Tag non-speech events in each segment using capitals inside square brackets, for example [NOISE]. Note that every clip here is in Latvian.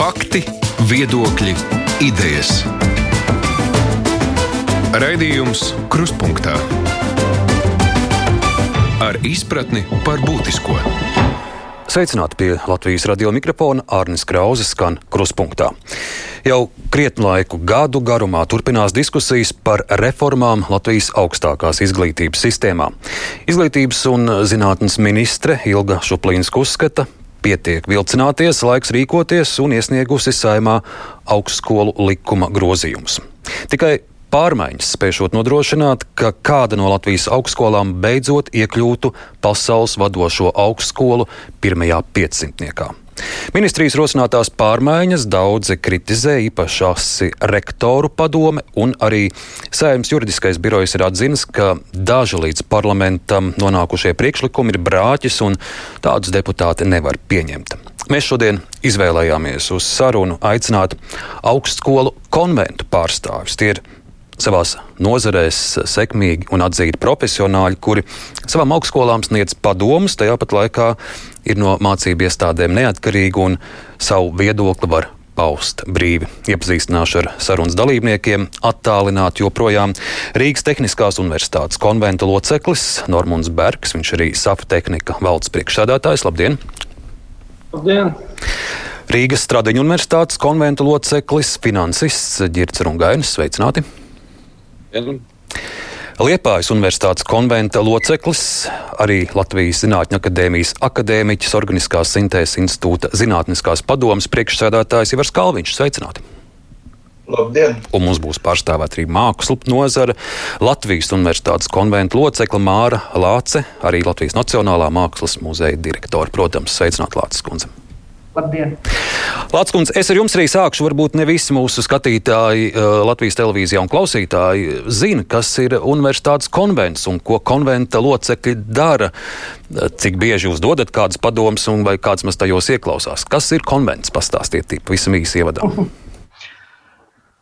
Fakti, viedokļi, idejas. Raidījums Krustpunktā ar izpratni par būtisko. Sveicināti pie Latvijas radio mikrofona Arnis Krauzes skan Kruspunkta. Jau krietnu laiku gadu garumā turpinās diskusijas par reformām Latvijas augstākās izglītības sistēmā. Izglītības un zinātnes ministre Ilga Šuplīnska uzskata, pietiek vilcināties, laiks rīkoties un iesniegusi saimā augstskolu likuma grozījumus. Tikai pārmaiņas spēšot nodrošināt, ka kāda no Latvijas augstskolām beidzot iekļūtu pasaules vadošo augstskolu pirmajā piecsimtniekā. Ministrijas rosinātās pārmaiņas daudzi kritizē, īpašās rektoru padome, un arī Sējums juridiskais birojs ir atzinis, ka daži līdz parlamentam nonākušie priekšlikumi ir brāķis, un tādus deputāti nevar pieņemt. Mēs šodien izvēlējāmies uz sarunu aicināt augstskolu konventu pārstāvis. Tie ir savās nozarēs sekmīgi un atzīti profesionāļi, kuri savām augstskolām sniedz padomus, tajā pat laikā ir no mācību iestādēm neatkarīgi un savu viedokli var paust brīvi. Iepazīstināšu ar sarunas dalībniekiem, attālināt joprojām Rīgas Tehniskās Universitātes konventa loceklis Normons Bergs, viņš arī SAF tehnika valdes priekšsēdētājs. Labdien! Labdien! Rīgas Stradiņu Universitātes konventa loceklis, finansists Girts Rungainis. Sveicināti! Liepājas Universitātes konventa loceklis, arī Latvijas Zinātņu akadēmijas akadēmiķis, Organiskās sintēzes institūta zinātniskās padomas priekšsēdētājs Ivars Kalviņš. Sveicināti! Labdien! Un mums būs pārstāvēta arī mākslu nozara, Latvijas Universitātes konventa locekla Māra Lāce, arī Latvijas Nacionālā mākslas muzeja direktora. Protams, sveicināt Lāces kundze! Labdien! Lācis, es ar jums arī sākšu. Varbūt ne visi mūsu skatītāji Latvijas televīzijā un klausītāji zina, kas ir universitātes konvents un ko konventa locekļi dara. Cik bieži jūs dodat kādas padomas un vai kāds mēs tajos ieklausās? Kas ir konvents? Pastāstiet, pavisam īsi ievadā.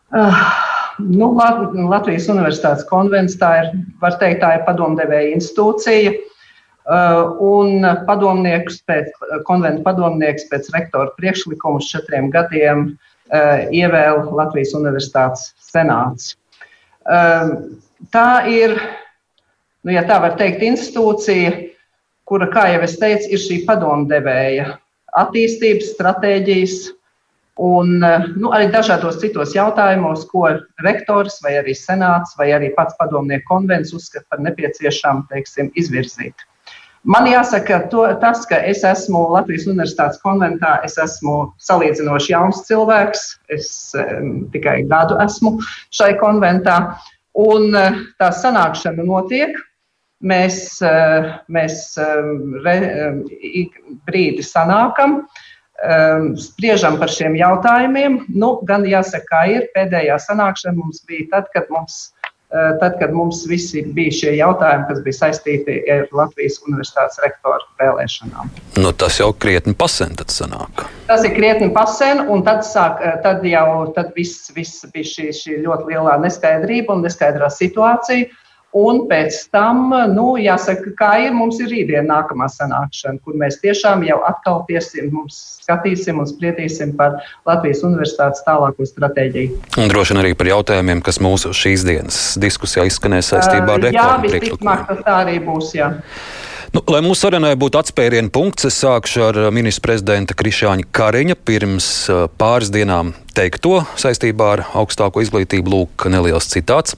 Uh, [LAUGHS] nu, Latvijas Universitātes konvents tā ir, var teikt, tā ir padomdevēja institūcija. Uh, un padomnieks pēc, konventa padomnieks pēc rektora priekšlikuma četriem gadiem uh, ievēl Latvijas Universitātes senāts. Uh, tā ir, nu, ja tā var teikt, institūcija, kura, kā jau es teicu, ir šī padomdevēja attīstības stratēģijas un nu, arī dažādos citos jautājumos, ko rektors vai arī senāts vai arī pats padomnieku konvents uzskata par nepieciešamu teiksim, izvirzīt. Man jāsaka, to, tas, ka es esmu Latvijas Universitātes konventā, es esmu salīdzinoši jauns cilvēks. Es um, tikai gadu esmu šai konventā. Un uh, tā sanākšana notiek. Mēs, uh, mēs re, um, brīdi sanākam, spriežam par šiem jautājumiem. Nu, gan jāsaka, kā ir. Pēdējā sanākšana mums bija tad, kad mums Eh, tad, kad mums visi bija šie jautājumi, kas bija saistīti ar Latvijas universitātes rektoru vēlēšanām. Nu, tas jau krietni pasen tad sanāk. Tas ir krietni pasen, un tad, sāk, eh, tad jau tad viss, viss bija šī, šī ļoti lielā neskaidrība un neskaidrā situācija. Un pēc tam, nu, jāsaka, kā ir, mums ir rītdiena nākamā sanākšana, kur mēs tiešām jau atkal tiesim, mums skatīsim un spriedīsim par Latvijas universitātes tālāko stratēģiju. Un droši vien arī par jautājumiem, kas mūsu šīs dienas diskusijā izskanēs saistībā ar reformu priekšlikumiem. Jā, tas tā arī būs, jā. Nu, lai mūsu sarunai būtu atspērienu punkts, es sākšu ar ministra prezidenta Krišāņa Kariņa pirms pāris dienām teikto saistībā ar augstāko izglītību. Lūk, neliels citāts.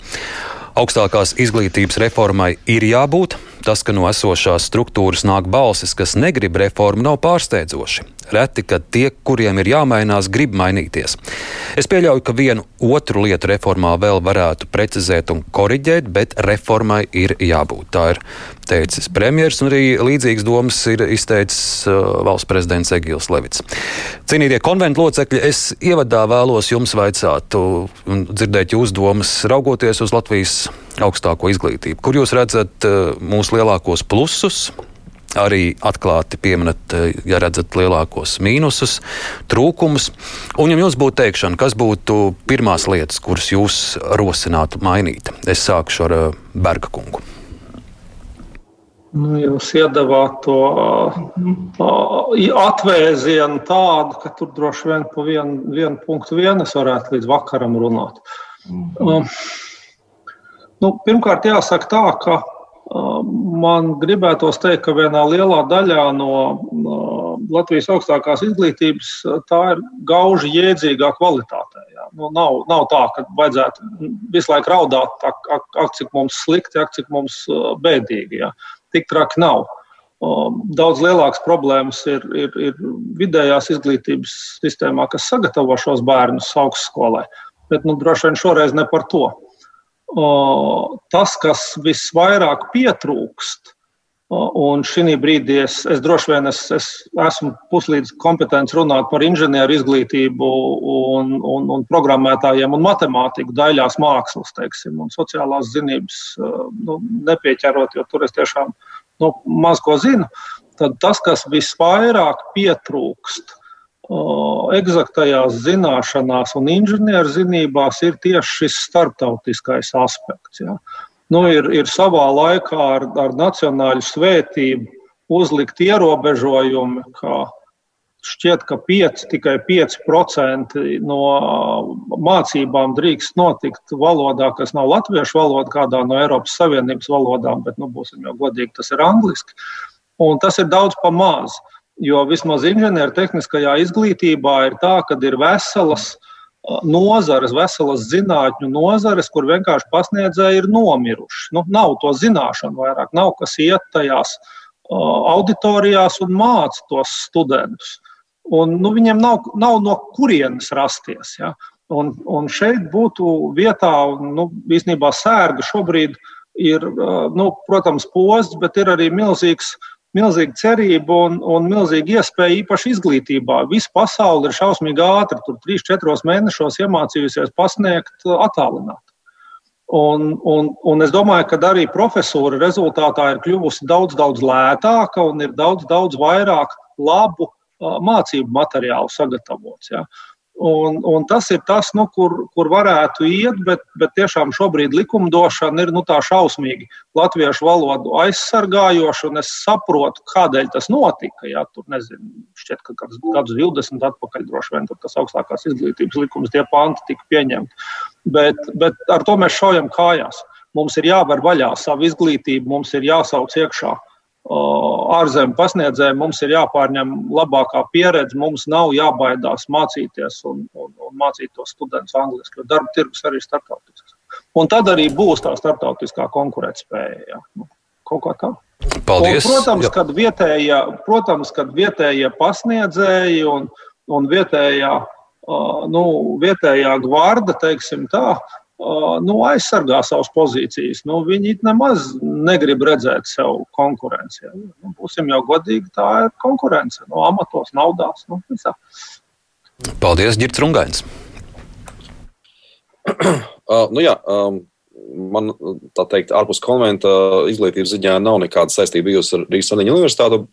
Augstākās izglītības reformai ir jābūt. Tas, ka no esošās struktūras nāk balsis, kas negrib reformu, nav pārsteidzoši. Reti, kad tie, kuriem ir jāmainās, grib mainīties. Es pieļauju, ka vienu otru lietu reformā vēl varētu precizēt un koriģēt, bet reformai ir jābūt. Tā ir teicis premjerministrs, un arī līdzīgas domas ir izteicis uh, valsts prezidents Egils Levits. Cienītie konventu locekļi, es ievadā vēlos jums vaicāt un dzirdēt jūsu domas, raugoties uz Latvijas augstāko izglītību. Kur jūs redzat uh, mūsu lielākos plusus? arī atklāti pieminat, eh, ja redzat lielākos mīnusus, trūkumus. Un, ja jums būtu teikšana, kas būtu pirmās lietas, kuras jūs rosinātu mainīt, es sākšu ar eh, Berga kungu. Nu, jūs iedavāt to uh, atvēzienu tādu, ka tur droši vien pa vienu, vienu punktu vien es varētu līdz vakaram runāt. Uh, nu, pirmkārt, jāsaka tā, ka uh, man gribētos teikt, ka vienā lielā daļā no Latvijas augstākās izglītības tā ir gauži jēdzīgā kvalitātē. Jā. Nu, nav, nav tā, ka vajadzētu visu laiku raudāt, ak, ak, ak cik mums slikti, ak, cik mums bēdīgi. Jā tik traki nav. Daudz lielākas problēmas ir, ir, ir vidējās izglītības sistēmā, kas sagatavo šos bērnus augstskolai. Bet nu, droši vien šoreiz ne par to. Tas, kas visvairāk pietrūkst, un šī brīdī es, es droši vien es, es esmu puslīdz kompetents runāt par inženieru izglītību, un, un, un programmētājiem un matemātiku, daļās mākslas, teiksim, un sociālās zinības, nu, nepieķerot, jo tur es tiešām nu, maz ko zinu, tad tas, kas visvairāk pietrūkst eksaktajās zināšanās un inženierzinībās, ir tieši šis starptautiskais aspekts. Ja. Nu, ir, ir savā laikā ar, ar nacionāļu svētību uzlikt ierobežojumi, ka šķiet, ka 5, tikai 5% no mācībām drīkst notikt valodā, kas nav latviešu valoda, kādā no Eiropas Savienības valodām, bet, nu, būsim jau godīgi, tas ir angliski. Un tas ir daudz pa maz, jo vismaz inženiertehniskajā izglītībā ir tā, ka ir veselas nozares, veselas zinātņu nozares, kur vienkārši pasniedzēji ir nomiruši. Nu, nav to zināšanu vairāk, nav kas iet tajās auditorijās un māca tos studentus. Un, nu, viņiem nav, nav no kurienes rasties. Ja? Un, un šeit būtu vietā, nu, īstenībā sērga šobrīd ir, nu, protams, posts, bet ir arī milzīgs, milzīga cerība un, un milzīga iespēja īpaši izglītībā. Visa pasaule ir šausmīgi ātri, tur 3-4 mēnešos iemācījusies pasniegt attālināt. Un, un, un es domāju, ka arī profesūra rezultātā ir kļuvusi daudz, daudz lētāka un ir daudz, daudz vairāk labu mācību materiālu sagatavots. Ja. Un, un tas ir tas, nu, kur, kur varētu iet, bet, bet tiešām šobrīd likumdošana ir nu, tā šausmīgi latviešu valodu aizsargājoša. Es saprotu, kādēļ tas notika. Ja, tur nezinu, šķiet, ka kādus gadus 20 atpakaļ droši vien tas augstākās izglītības likums, tie panti tika pieņemti. Bet, bet ar to mēs šaujam kājās. Mums ir jāvar vaļā savu izglītību, mums ir jāsauc iekšā ārzemju pasniedzējiem mums ir jāpārņem labākā pieredze, mums nav jābaidās mācīties un, un, un mācīt tos studentus angliski, jo darba tirgus arī ir starptautisks. Un tad arī būs tā starptautiskā konkurētspēja. Ja. Nu, kaut kā tā. Paldies. Un, protams, Jā. kad vietējie, protams, kad vietējie pasniedzēji un, un vietējā, nu, vietējā gvarda, teiksim tā, nu, aizsargā savas pozīcijas. Nu, viņi nemaz negrib redzēt sev konkurenci. Ja. Nu, būsim jau godīgi, tā ir konkurence. No nu, amatos, naudās. Nu, visā. Paldies, Girts Rungains. [CLEARS THROAT] uh, nu jā, um, man tā teikt, ārpus konventa izglītības ziņā nav nekāda saistība bijusi ar Rīgas Sadaņu universitātu.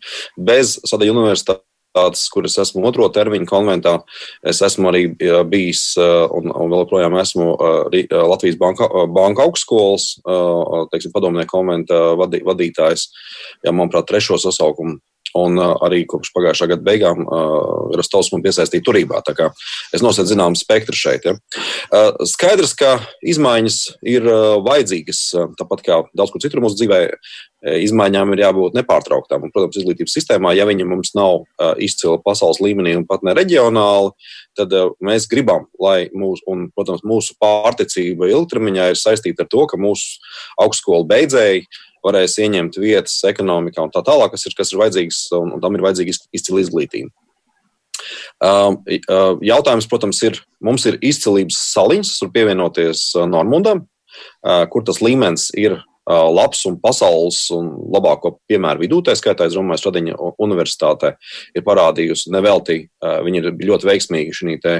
Bez Sadaņu universitātes universitātes, kuras esmu otro termiņu konventā. Es esmu arī bijis un, un vēl joprojām esmu Latvijas Banka, banka augstskolas teiksim, padomnieku konventa vadī, vadītājs. Jā, manuprāt, trešo sasaukumu Un uh, arī kopš pagājušā gada beigām uh, Rostovs man piesaistīja turībā. Es nosaucu zināmu spektru šeit. Ja. Uh, skaidrs, ka izmaiņas ir uh, vajadzīgas, uh, tāpat kā daudz kur citur mūsu dzīvē. Uh, izmaiņām ir jābūt nepārtrauktām. Un, protams, izglītības sistēmā, ja viņa mums nav uh, izcila pasaules līmenī un pat ne reģionāli, tad uh, mēs gribam, lai mūsu, un, protams, mūsu pārticība ilgtermiņā ir saistīta ar to, ka mūsu augstskolu beidzēji uh, varēs ieņemt vietas ekonomikā un tā tālāk, kas ir, kas ir vajadzīgs, un, un tam ir vajadzīga izcila izglītība. Um, uh, jautājums, protams, ir, mums ir izcilības saliņas, kur pievienoties uh, Normundam, uh, kur tas līmenis ir labs un pasaules un labāko piemēru vidū. Tā skaitā, es domāju, Stradiņa universitātē ir parādījusi nevelti. Viņi ir ļoti veiksmīgi šī te,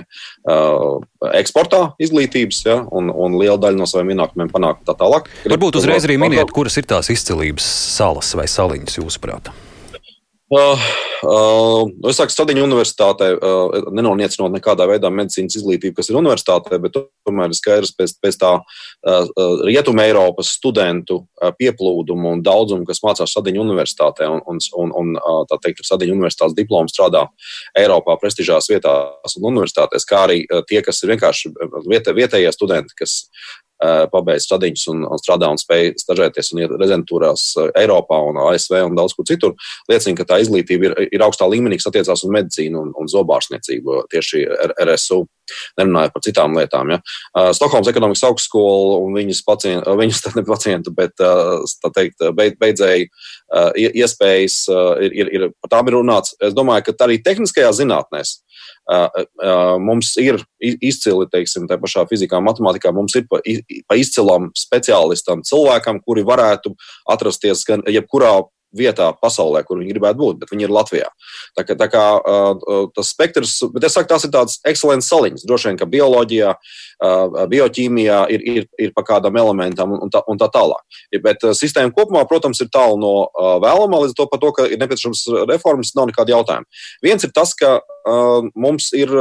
eksportā izglītības, ja, un, un liela daļa no saviem ienākumiem panāk tā tālāk. Varbūt uzreiz arī miniet, kuras ir tās izcilības salas vai saliņas jūsuprāt? Uh, uh, es saku, Stadiņa universitātē, uh, nenoliecinot nekādā veidā medicīnas izglītību, kas ir universitātē, bet tomēr ir skaidrs pēc, pēc tā uh, Rietuma Eiropas studentu uh, pieplūduma un daudzuma, kas mācās Stadiņa universitātē un, un, un, un uh, tā teikt, ar Stadiņa universitātes diplomu strādā Eiropā prestižās vietās un universitātēs, kā arī uh, tie, kas ir vienkārši vietē, vietējie studenti, kas pabeidz stadiņus un, un strādā un spēj stažēties un iet rezidentūrās Eiropā un ASV un daudz kur citur, liecina, ka tā izglītība ir, ir augstā līmenī, kas attiecās uz medicīnu un, un zobārstniecību tieši RSU. Nerunājot par citām lietām. Ja. Stokholmas ekonomikas augstskola un viņas, pacient, viņas ne pacientu, bet tā teikt, beid, beidzēji iespējas ir, ir, ir, par tām ir runāts. Es domāju, ka arī tehniskajās zinātnēs mums ir izcili, teiksim, tā pašā fizikā, matemātikā, mums ir pa, izcilam speciālistam, cilvēkam, kuri varētu atrasties gan jebkurā vietā pasaulē, kur viņi gribētu būt, bet viņi ir Latvijā. Tā kā, tā kā uh, tas spektrs, bet es saku, tās ir tādas ekscelences saliņas. Droši vien, ka bioloģijā, uh, bioķīmijā ir, ir, ir pa kādam elementam un, tā, un tā tālāk. Bet sistēma kopumā, protams, ir tālu no uh, vēlamā, līdz to par to, ka ir nepieciešams reformas, nav nekāda jautājuma. Viens ir tas, ka uh, mums ir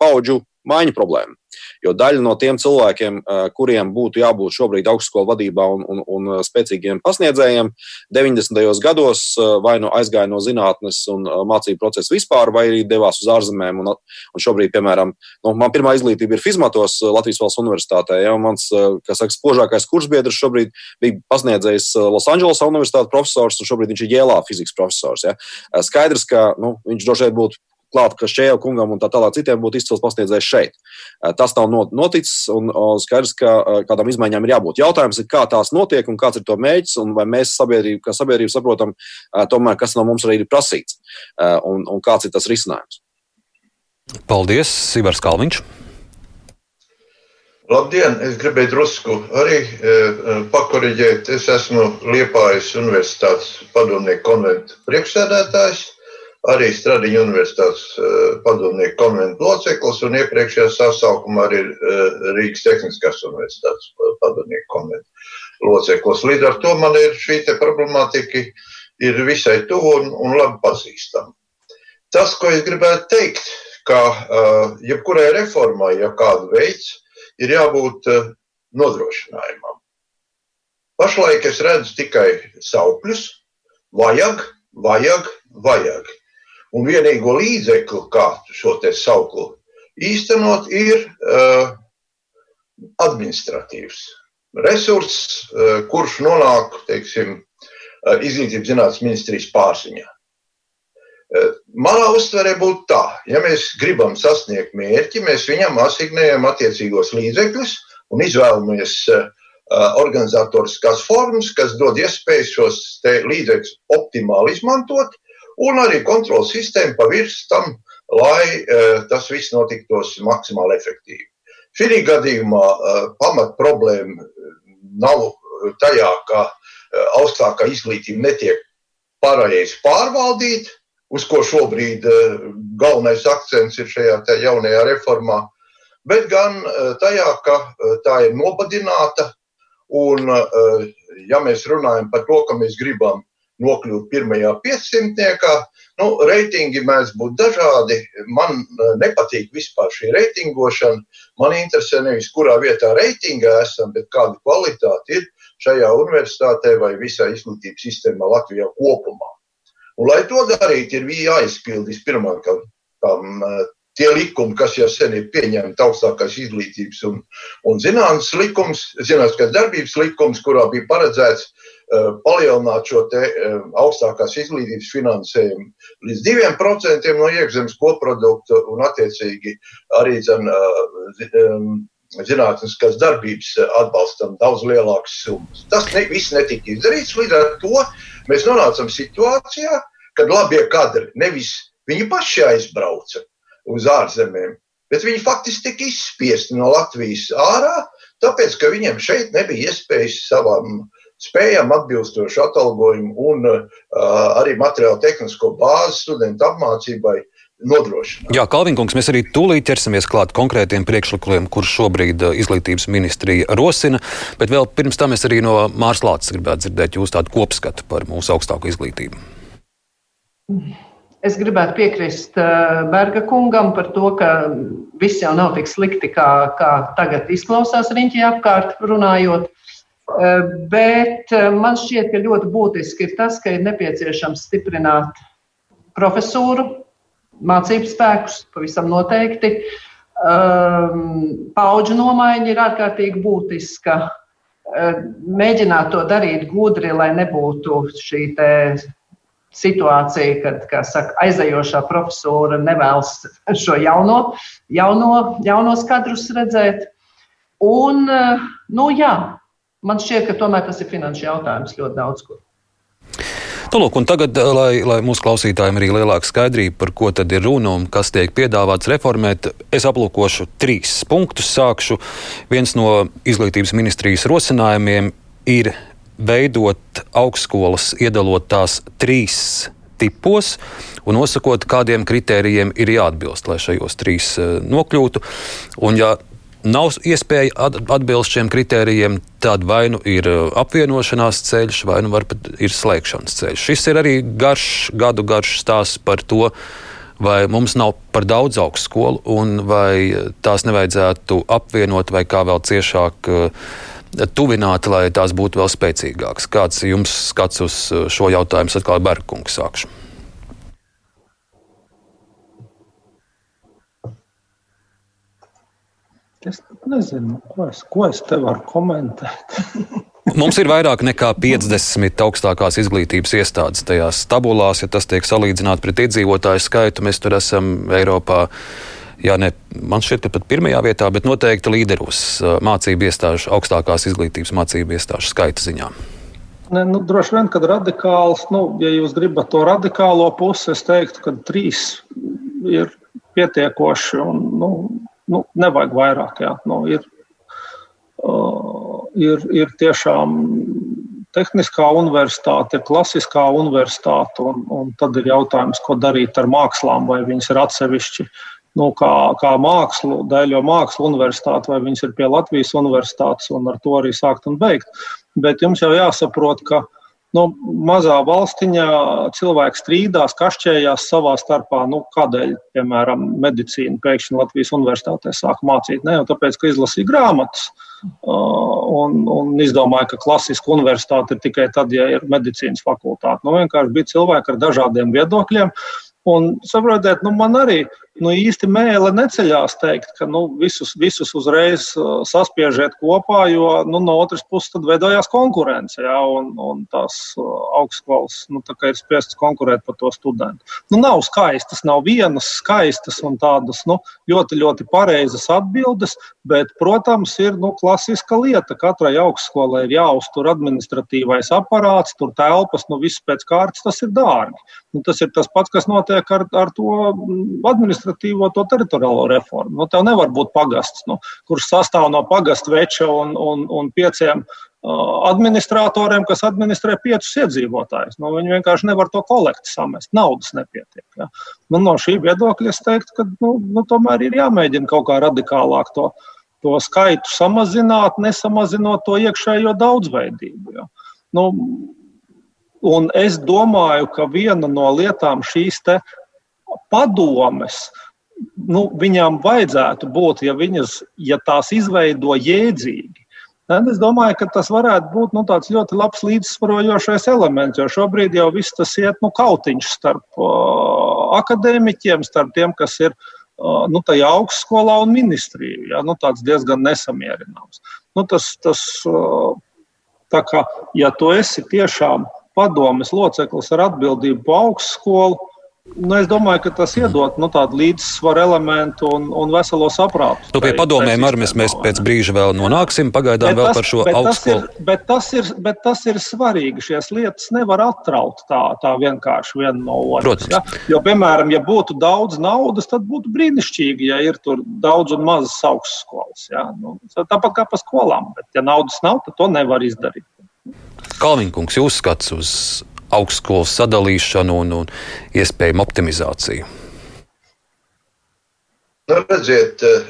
paudžu maiņu problēma. Jo daļa no tiem cilvēkiem, kuriem būtu jābūt šobrīd augstskolu vadībā un, un, un spēcīgiem pasniedzējiem, 90. gados vai nu aizgāja no zinātnes un mācību procesa vispār, vai arī devās uz ārzemēm. Un, un šobrīd, piemēram, nu, man pirmā izglītība ir Fizmatos Latvijas valsts universitātē. Ja, mans, saka, spožākais kursbiedrs šobrīd bija pasniedzējis Losandželosā universitātes profesors, un šobrīd viņš ir Jēlā fizikas profesors. Ja. Skaidrs, ka nu, viņš droši vien būtu klāt, ka Šēja kungam un tā tālāk citiem būtu izcils pasniedzējs šeit. Tas nav noticis, un skaidrs, ka kādām izmaiņām ir jābūt. Jautājums ir, kā tās notiek un kāds ir to mēģis, un vai mēs sabiedrība, kā sabiedrība saprotam, tomēr, kas no mums arī ir prasīts, un, un kāds ir tas risinājums. Paldies, Sivars Kalniņš! Labdien! Es gribēju drusku arī e, pakoriģēt. Es esmu Liepājas Universitātes padomnieku konventu priekšsēdētājs arī Stradiņa universitātes eh, padomnieku konventu loceklis un iepriekšējā sasaukumā arī eh, Rīgas Tehniskās universitātes padomnieku konventu loceklis. Līdz ar to man ir šī problemātika ir visai tuvu un, un labi pazīstama. Tas, ko es gribētu teikt, ka uh, jebkurai reformai, ja kādu veids, ir jābūt uh, nodrošinājumam. Pašlaik es redzu tikai saukļus, vajag, vajag, vajag. Un vienīgo līdzekli, kā šo sauklu īstenot, ir uh, administratīvs resurss, uh, kurš nonāk teiksim, uh, izglītības zinātnes ministrijas pārziņā. Manā uztverē būtu tā, ja mēs gribam sasniegt mērķi, mēs viņam asignējam attiecīgos līdzekļus un izvēlamies organizatoriskās formas, kas dod iespēju šos līdzekļus optimāli izmantot un arī kontrols sistēma pa virs tam, lai uh, tas viss notiktos maksimāli efektīvi. Šī gadījumā uh, pamat problēma e, nav tajā, ka augstākā izglītība netiek pareizi pārvaldīta, uz ko šobrīd galvenais akcents ir šajā jaunajā reformā, bet gan tajā, ka tā ir nobadināta. Un, ja mēs runājam par to, ka mēs gribam nokļūt pirmajā piecsimtniekā. Nu, reitingi mēdz būt dažādi. Man eh, nepatīk vispār šī reitingošana. Man interesē nevis kurā vietā reitingā esam, bet kāda kvalitāte ir šajā universitātē vai visā izglītības sistēmā Latvijā kopumā. Un, lai to darītu, ir jāizpild vispirmām eh, tie likumi, kas jau sen ir pieņemti, augstākās izglītības un, un zinātnes likums, zinātniskās darbības likums, kurā bija paredzēts palielināt šo te, eh, augstākās izglītības finansējumu līdz 2% no iekšzemes koprodukta un, attiecīgi, arī zin, eh, zinātniskās darbības atbalstam daudz lielākas summas. Tas ne, viss netika izdarīts. Līdz ar to mēs nonācam situācijā, kad labie kadri nevis viņi paši aizbrauca uz ārzemēm, bet viņi faktiski tika izspiesti no Latvijas ārā, tāpēc ka viņiem šeit nebija iespējas savam spējam atbilstošu atalgojumu un uh, arī materiālu tehnisko bāzi studentu apmācībai. Nodrošināt. Jā, Kalvinkungs, mēs arī tūlīt ķersimies klāt konkrētiem priekšlikumiem, kurus šobrīd uh, izglītības ministrija rosina. Bet vēl pirms tam es arī no Mārs Lācis gribētu dzirdēt jūsu tādu kopskatu par mūsu augstāko izglītību. Es gribētu piekrist Berga kungam par to, ka viss jau nav tik slikti, kā, kā tagad izklausās riņķī apkārt runājot. Bet man šķiet, ka ļoti būtiski ir tas, ka ir nepieciešams stiprināt profesūru, mācību spēkus, pavisam noteikti. Paudžu nomaiņa ir ārkārtīgi būtiska. Mēģināt to darīt gudri, lai nebūtu šī situācija, kad saka, aizejošā profesora nevēlas šo jauno, jauno, jaunos kadrus redzēt. Un, nu, jā, man šķiet, ka tomēr tas ir finanšu jautājums ļoti daudz kur. Nu, lūk, tagad, lai, lai mūsu klausītājiem arī lielāka skaidrība, par ko tad ir runa un kas tiek piedāvāts reformēt, es aplūkošu trīs punktus. Sākšu. Viens no izglītības ministrijas rosinājumiem ir veidot augstskolas, iedalot tās trīs tipos un nosakot, kādiem kritērijiem ir jāatbilst, lai šajos trīs eh, nokļūtu. Un, ja nav iespēja atbilst šiem kritērijiem, tad vai nu ir eh, apvienošanās ceļš, vai nu pat ir slēgšanas ceļš. Šis ir arī garš, gadu garš stāsts par to, vai mums nav par daudz augstskolu un vai tās nevajadzētu apvienot vai kā vēl ciešāk uh, tuvināti, lai tās būtu vēl spēcīgākas. Kāds ir jums skats uz uh, šo jautājumu? Atkal Bergkungs sākšu. Nezinu, ko es, ko es te varu komentēt. [LAUGHS] Mums ir vairāk nekā 50 augstākās izglītības iestādes tajās tabulās. Ja tas tiek salīdzināts pret iedzīvotāju skaitu, mēs tur esam Eiropā ja ne man šķiet, pat pirmajā vietā, bet noteikti līderos mācību iestāžu, augstākās izglītības mācību iestāžu skaita ziņā. Ne, nu, droši vien, kad radikāls, nu, ja jūs gribat to radikālo pusi, es teiktu, ka trīs ir pietiekoši un nu, nu, nevajag vairāk. Jā. Nu, ir, uh, ir, ir tiešām tehniskā universitāte, ir klasiskā universitāte, un, un tad ir jautājums, ko darīt ar mākslām, vai viņas ir atsevišķi uh, nu, kā, kā mākslu, daļo mākslu universitāti, vai viņas ir pie Latvijas universitātes, un ar to arī sākt un beigt. Bet jums jau jāsaprot, ka nu, mazā valstiņā cilvēki strīdās, kašķējās savā starpā. Nu, kādēļ, piemēram, medicīnu pēkšņi Latvijas universitātē sāk mācīt? Ne jau tāpēc, ka izlasīja grāmatas. Un, un izdomāja, ka klasiska universitāte ir tikai tad, ja ir medicīnas fakultāte. Nu, vienkārši bija cilvēki ar dažādiem viedokļiem. Un saprotiet, nu, man arī nu, īsti mēle neceļās teikt, ka nu, visus, visus uzreiz uh, saspiežiet kopā, jo nu, no otras puses tad veidojās konkurence. Ja, un, un tās uh, augstskolas nu, ir spiestas konkurēt par to studentu. Nu, nav skaistas, nav vienas skaistas un tādas nu, ļoti, ļoti pareizas atbildes, bet, protams, ir nu, klasiska lieta. Katrai augstskolai ir jāuztur administratīvais aparāts, tur telpas, nu, viss pēc kārtas, tas ir dārgi. Nu, tas ir tas pats, kas notiek ar, ar to administratīvo administratīvo to teritoriālo reformu. Nu, tev nevar būt pagasts, nu, kurš sastāv no pagastu veča un, un, un pieciem administratoriem, kas administrē piecus iedzīvotājus. Nu, viņi vienkārši nevar to kolekti samest. Naudas nepietiek. Ja. Nu, no šī viedokļa es teiktu, ka nu, nu, tomēr ir jāmēģina kaut kā radikālāk to, to skaitu samazināt, nesamazinot to iekšējo daudzveidību. Ja. Nu, Un es domāju, ka viena no lietām šīs padomes, nu, viņām vajadzētu būt, ja, viņas, ja tās izveido jēdzīgi. Tad es domāju, ka tas varētu būt nu, ļoti labs līdzsvarojošais elements, jo šobrīd jau viss tas iet nu, kautiņš starp uh, akadēmiķiem, starp tiem, kas ir uh, nu, tajā augstskolā un ministrijā. Ja, nu, tāds diezgan nesamierināms. Nu, tas, tas, uh, kā, ja tu esi tiešām padomes loceklis ar atbildību par augstskolu, Nu, es domāju, ka tas iedod nu, tādu līdzsvaru elementu un, un veselo saprātu. Nu, pie padomēm arī mēs, mēs pēc brīža vēl nonāksim. Pagaidām bet vēl tas, par šo augstskolu. Bet tas, ir, bet tas ir svarīgi. Šīs lietas nevar atraut tā, tā vienkārši viena no otras. Ja? Jo, piemēram, ja būtu daudz naudas, tad būtu brīnišķīgi, ja ir tur daudz un mazas augstskolas. Ja? Nu, tāpat kā pa skolām. Bet, ja naudas nav, tad to nevar izdarīt. Kalniņkungs, jūs skats uz augstskolas sadalīšanu un, un iespējamu optimizāciju? Nu, redziet, eh,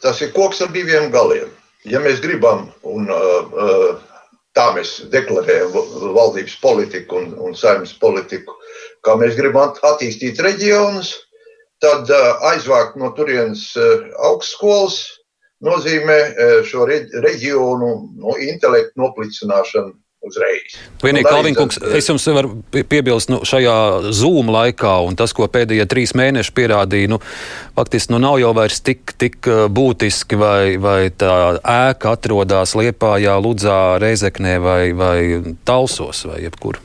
tas ir koks ar diviem galiem. Ja mēs gribam, un eh, eh, tā mēs deklarējam valdības politiku un, un saimnes politiku, kā mēs gribam attīstīt reģionus, tad aizvākt no turienes augstskolas nozīmē šo reģionu no intelektu noplicināšanu uzreiz. Vienīgi, Kalvinkungs, es jums varu piebilst, nu, šajā zūmu laikā un tas, ko pēdējie trīs mēneši pierādīja, nu, faktiski nu, nav jau vairs tik, tik būtiski, vai, vai tā ēka atrodas Liepājā, Ludzā, Reizeknē vai, vai Talsos vai jebkur.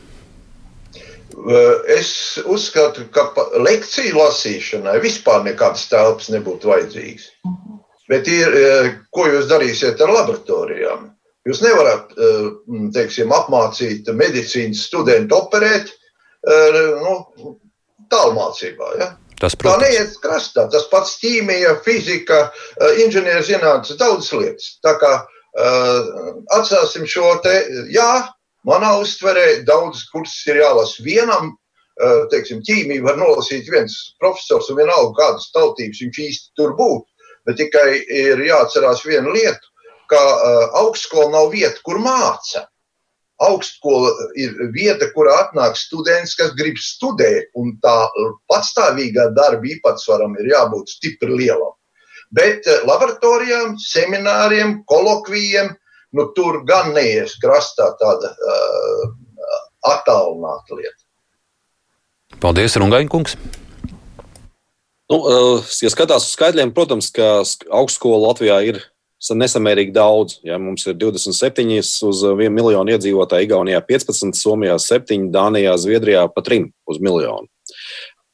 Es uzskatu, ka lekciju lasīšanai vispār nekādas telpas nebūtu vajadzīgas. Bet ir, ko jūs darīsiet ar laboratorijām? Jūs nevarat eh, teiksim, apmācīt medicīnas studentu operēt eh, nu, tālmācībā. Ja? Tas, protams. Tā neiet krastā. Tas pats ķīmija, fizika, inženierzinātnes, daudzas lietas. Tā kā atstāsim šo te, jā, manā uztverē daudz kursus ir jālasa vienam. Teiksim, ķīmiju var nolasīt viens profesors un vienalga kādas tautības viņš īsti tur būtu. Bet tikai ir jāatcerās viena lieta ka uh, augstskola nav vieta, kur māca. Augstskola ir vieta, kur atnāk students, kas grib studēt, un tā patstāvīgā darba īpatsvaram ir jābūt stipri lielam. Bet uh, laboratorijām, semināriem, kolokvijiem, nu, tur gan neies krastā tāda uh, attālināta lieta. Paldies, Rungaņkungs! Nu, ja skatās uz skaitļiem, protams, ka augstskola Latvijā ir nesamērīgi daudz. Ja, mums ir 27 uz 1 miljonu iedzīvotāju, Igaunijā 15, Somijā 7, Dānijā, Zviedrijā pa 3 uz miljonu.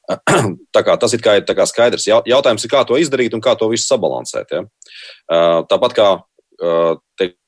[CLEARS THROAT] Tas ir kā, kā skaidrs. Jautājums ir, kā to izdarīt un kā to visu sabalansēt. Ja? Tāpat kā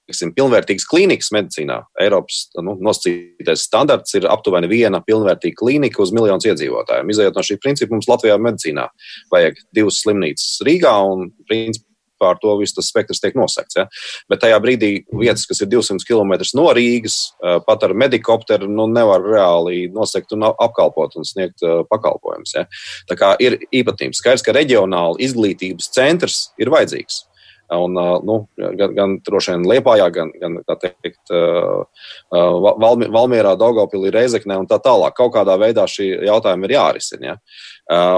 teiksim, pilnvērtīgas klīnikas medicīnā, Eiropas nu, nosacītais standarts ir aptuveni viena pilnvērtīga klīnika uz miljonus iedzīvotāju. Izejot no šī principa, mums Latvijā medicīnā vajag divas slimnīcas Rīgā un principā pār to viss tas spektrs tiek nosegts. Ja? Bet tajā brīdī vietas, kas ir 200 km no Rīgas, eh, pat ar medikopteru, nu, nevar reāli nosegt un apkalpot un sniegt uh, pakalpojumus. Ja? Tā kā ir īpatnības. Skaidrs, ka reģionāli izglītības centrs ir vajadzīgs. Un, nu, gan, gan droši vien Lietpājā, gan, gan teikt, Valmi, Valmierā, Daugopilī, Reizeknē un tā tālāk. Kaut kādā veidā šī jautājuma ir jārisina. Ja?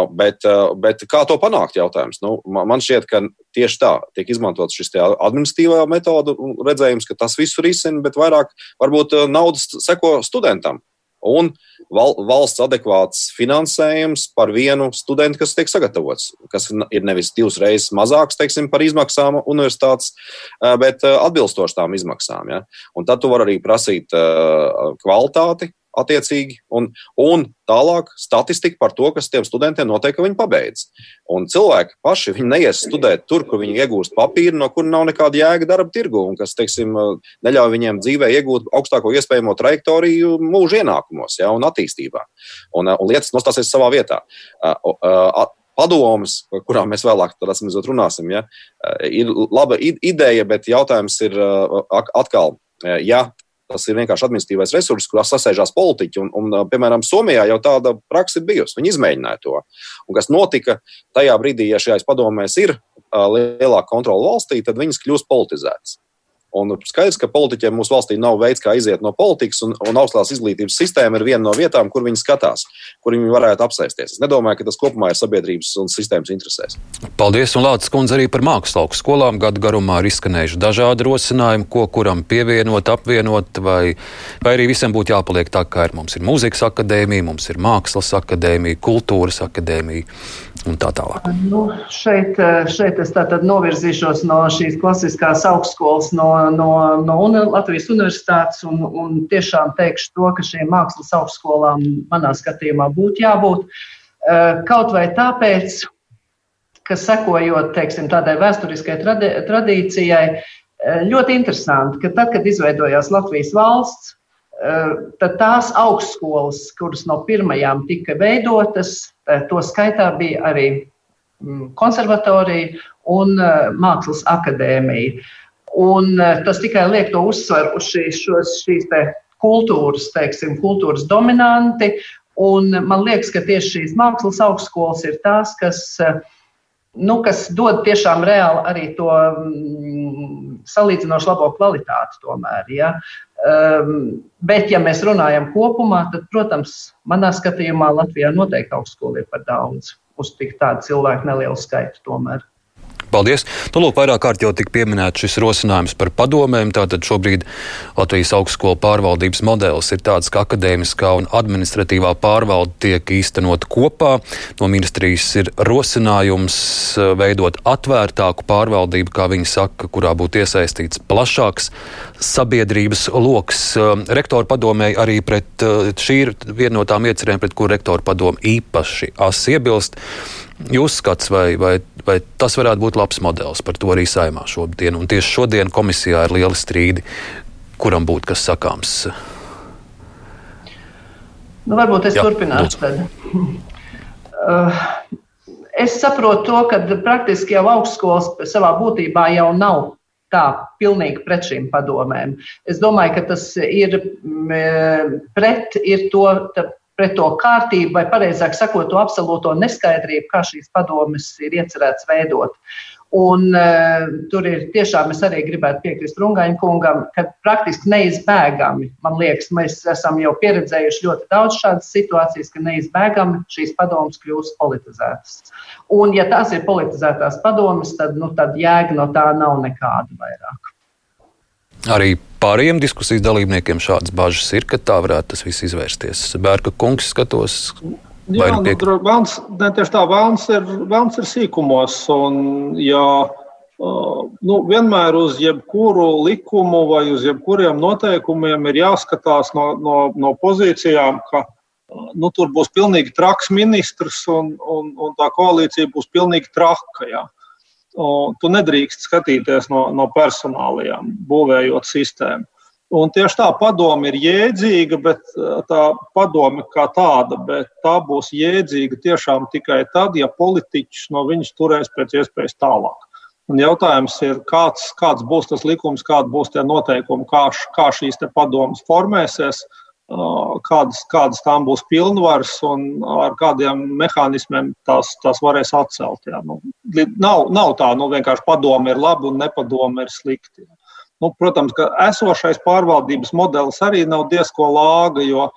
Bet, bet kā to panākt? Jautājums? Nu, man šķiet, ka tieši tā tiek izmantots šis administratīvā metoda redzējums, ka tas visu risina, bet vairāk varbūt naudas seko studentam. Un val, valsts adekvāts finansējums par vienu studentu, kas tiek sagatavots, kas ir nevis divas reizes mazāks teiksim, par izmaksām universitātes, bet atbilstoši tām izmaksām. Ja? Un tad tu vari arī prasīt kvalitāti, attiecīgi, un, un tālāk statistika par to, kas tiem studentiem notiek, ka viņi pabeidz. Un cilvēki paši neies studēt tur, kur viņi iegūst papīru, no kur nav nekāda jēga darba tirgu, un kas, teiksim, neļauj viņiem dzīvē iegūt augstāko iespējamo trajektoriju mūža ienākumos ja, un attīstībā. Un, un lietas nostāsies savā vietā. Padomas, par kurām mēs vēlāk runāsim, ja, ir laba ideja, bet jautājums ir atkal, ja Tas ir vienkārši administratīvais resurs, kurā sasēžās politiķi. Un, un, piemēram, Somijā jau tāda praksa bijusi. Viņi izmēģināja to. Un kas notika tajā brīdī, ja šajās padomēs ir lielāka kontrola valstī, tad viņas kļūst politizētas. Un skaidrs, ka politiķiem mūsu valstī nav veids, kā iziet no politikas, un, un augstākās izglītības sistēma ir viena no vietām, kur viņi skatās, kur viņi varētu apsēsties. Es nedomāju, ka tas kopumā ir sabiedrības un sistēmas interesēs. Paldies, un Lācis kundze arī par mākslas skolām. Gadu garumā ir izskanējuši dažādi rosinājumi, ko kuram pievienot, apvienot, vai, vai arī visam būtu jāpaliek tā, kā ir. Mums ir mūzikas akadēmija, mums ir mākslas akadēmija, kultūras akadēmija un tā tālāk. Nu, šeit, šeit es tātad novirzīšos no šīs klasiskās augstskolas, no, no, no Latvijas universitātes un, un tiešām teikšu to, ka šīm mākslas augstskolām manā skatījumā būtu jābūt. Eh, kaut vai tāpēc, ka sekojot teiksim, tādai vēsturiskai tradi tradīcijai, eh, ļoti interesanti, ka tad, kad izveidojās Latvijas valsts, Eh, tad tās augstskolas, kuras no pirmajām tika veidotas, eh, to skaitā bija arī mm, konservatorija un eh, mākslas akadēmija. Un tas tikai liek to uzsvaru uz šīs, šos, šīs kultūras, teiksim, kultūras dominanti. Un man liekas, ka tieši šīs mākslas augstskolas ir tās, kas, nu, kas dod tiešām reāli arī to mm, salīdzinoši labo kvalitāti tomēr. Ja? Um, bet, ja mēs runājam kopumā, tad, protams, manā skatījumā Latvijā noteikti augstskola ir par daudz uz tik tādu cilvēku nelielu skaitu tomēr. Paldies! Nu, lūk, vairāk kārt jau tika pieminēts šis rosinājums par padomēm. Tātad šobrīd Latvijas augstskolu pārvaldības modelis ir tāds, ka akadēmiskā un administratīvā pārvalde tiek īstenot kopā. No ministrijas ir rosinājums eh, veidot atvērtāku pārvaldību, kā viņi saka, kurā būtu iesaistīts plašāks sabiedrības lokus. Eh, rektoru padomēji arī pret eh, šī ir viena no tām iecerēm, pret kur rektoru padomu īpaši asi iebilst. Jūs skats, vai, vai, vai tas varētu būt labs modelis par to arī saimā šodien. Un tieši šodien komisijā ir liela strīdi, kuram būtu kas sakāms. Nu, varbūt es Jā, turpināšu. Uh, es saprotu to, ka praktiski jau augstskolas savā būtībā jau nav tā pilnīgi pret šīm padomēm. Es domāju, ka tas ir mm, pret ir to pret to kārtību, vai precīzāk sakot, to absolūto neskaidrību, kā šīs padomes ir iecerēts veidot. Un, uh, tur ir tiešām, es arī gribētu piekrist Rungaņa kungam, ka praktiski neizbēgami, man liekas, mēs esam jau pieredzējuši ļoti daudz šādas situācijas, ka neizbēgami šīs padomas kļūst politizētas. Un, ja tās ir politizētās padomas, tad, nu, tad jēga no tā nav nekāda vairāk. Arī pārējiem diskusijas dalībniekiem šādas bažas ir, ka tā varētu tas viss izvērsties. Bērka kungs skatos. Jā, nu, tur vēlams, ne tieši tā, vēlams ir, vēlams ir sīkumos. Un, ja, uh, nu, vienmēr uz jebkuru likumu vai uz jebkuriem noteikumiem ir jāskatās no, no, no pozīcijām, ka nu, tur būs pilnīgi traks ministrs un, un, un tā koalīcija būs pilnīgi traka. Jā. Tu nedrīkst skatīties no, no personālajām, būvējot sistēmu. Un tieši tā padoma ir jēdzīga, bet tā padome kā tāda, bet tā būs jēdzīga tiešām tikai tad, ja politiķis no viņas turēs pēc iespējas tālāk. Un jautājums ir, kāds, kāds būs tas likums, kādi būs tie noteikumi, kā, kā šīs padomas formēsies. Uh, kādas, kādas tām būs pilnvaras un ar kādiem mehānismiem tās, tās varēs atcelt. Jā. Nu, nav, nav tā, nu, vienkārši padome ir labi un nepadome ir slikti. Nu, protams, ka esošais pārvaldības modelis arī nav diezko lāga, jo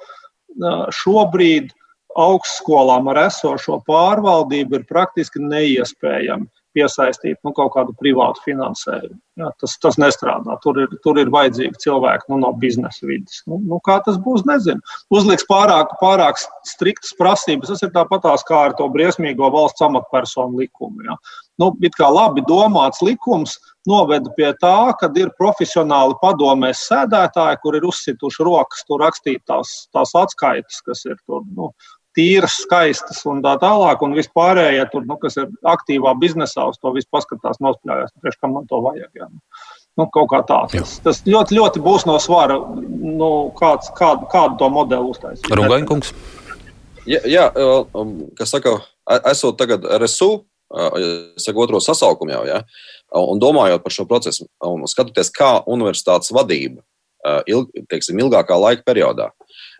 šobrīd augstskolām ar esošo pārvaldību ir praktiski neiespējami piesaistīt nu, kaut kādu privātu finansējumu. Jā, tas, tas nestrādā. Tur ir, tur ir vajadzīgi cilvēki nu, no biznesa vidas. Nu, nu, kā tas būs, nezinu. Uzliks pārāk, pārāk striktas prasības. Tas ir tāpatās kā ar to briesmīgo valsts amatpersonu likumu. Jā. Nu, it kā labi domāts likums noveda pie tā, ka ir profesionāli padomēs sēdētāji, kur ir uzsituši rokas, tur rakstīt tās, tās atskaites, kas ir tur. Nu, tīras, skaistas un tā tālāk, un vispārējie, tur, nu, kas ir aktīvā biznesā, uz to visu paskatās, nospļāvās. Priekš, kam man to vajag? Jā. Nu, kaut kā tā. Tas, tas ļoti, ļoti būs no svara, nu, kāds, kādu, kādu to modeli uztaisīt. Rungaņkungs. Jā, jā, um, kas saka, esot tagad RSU, saka, otro sasaukumu jau, ja, un domājot par šo procesu, un skatoties, kā universitātes vadība ilg, teiksim, ilgākā laika periodā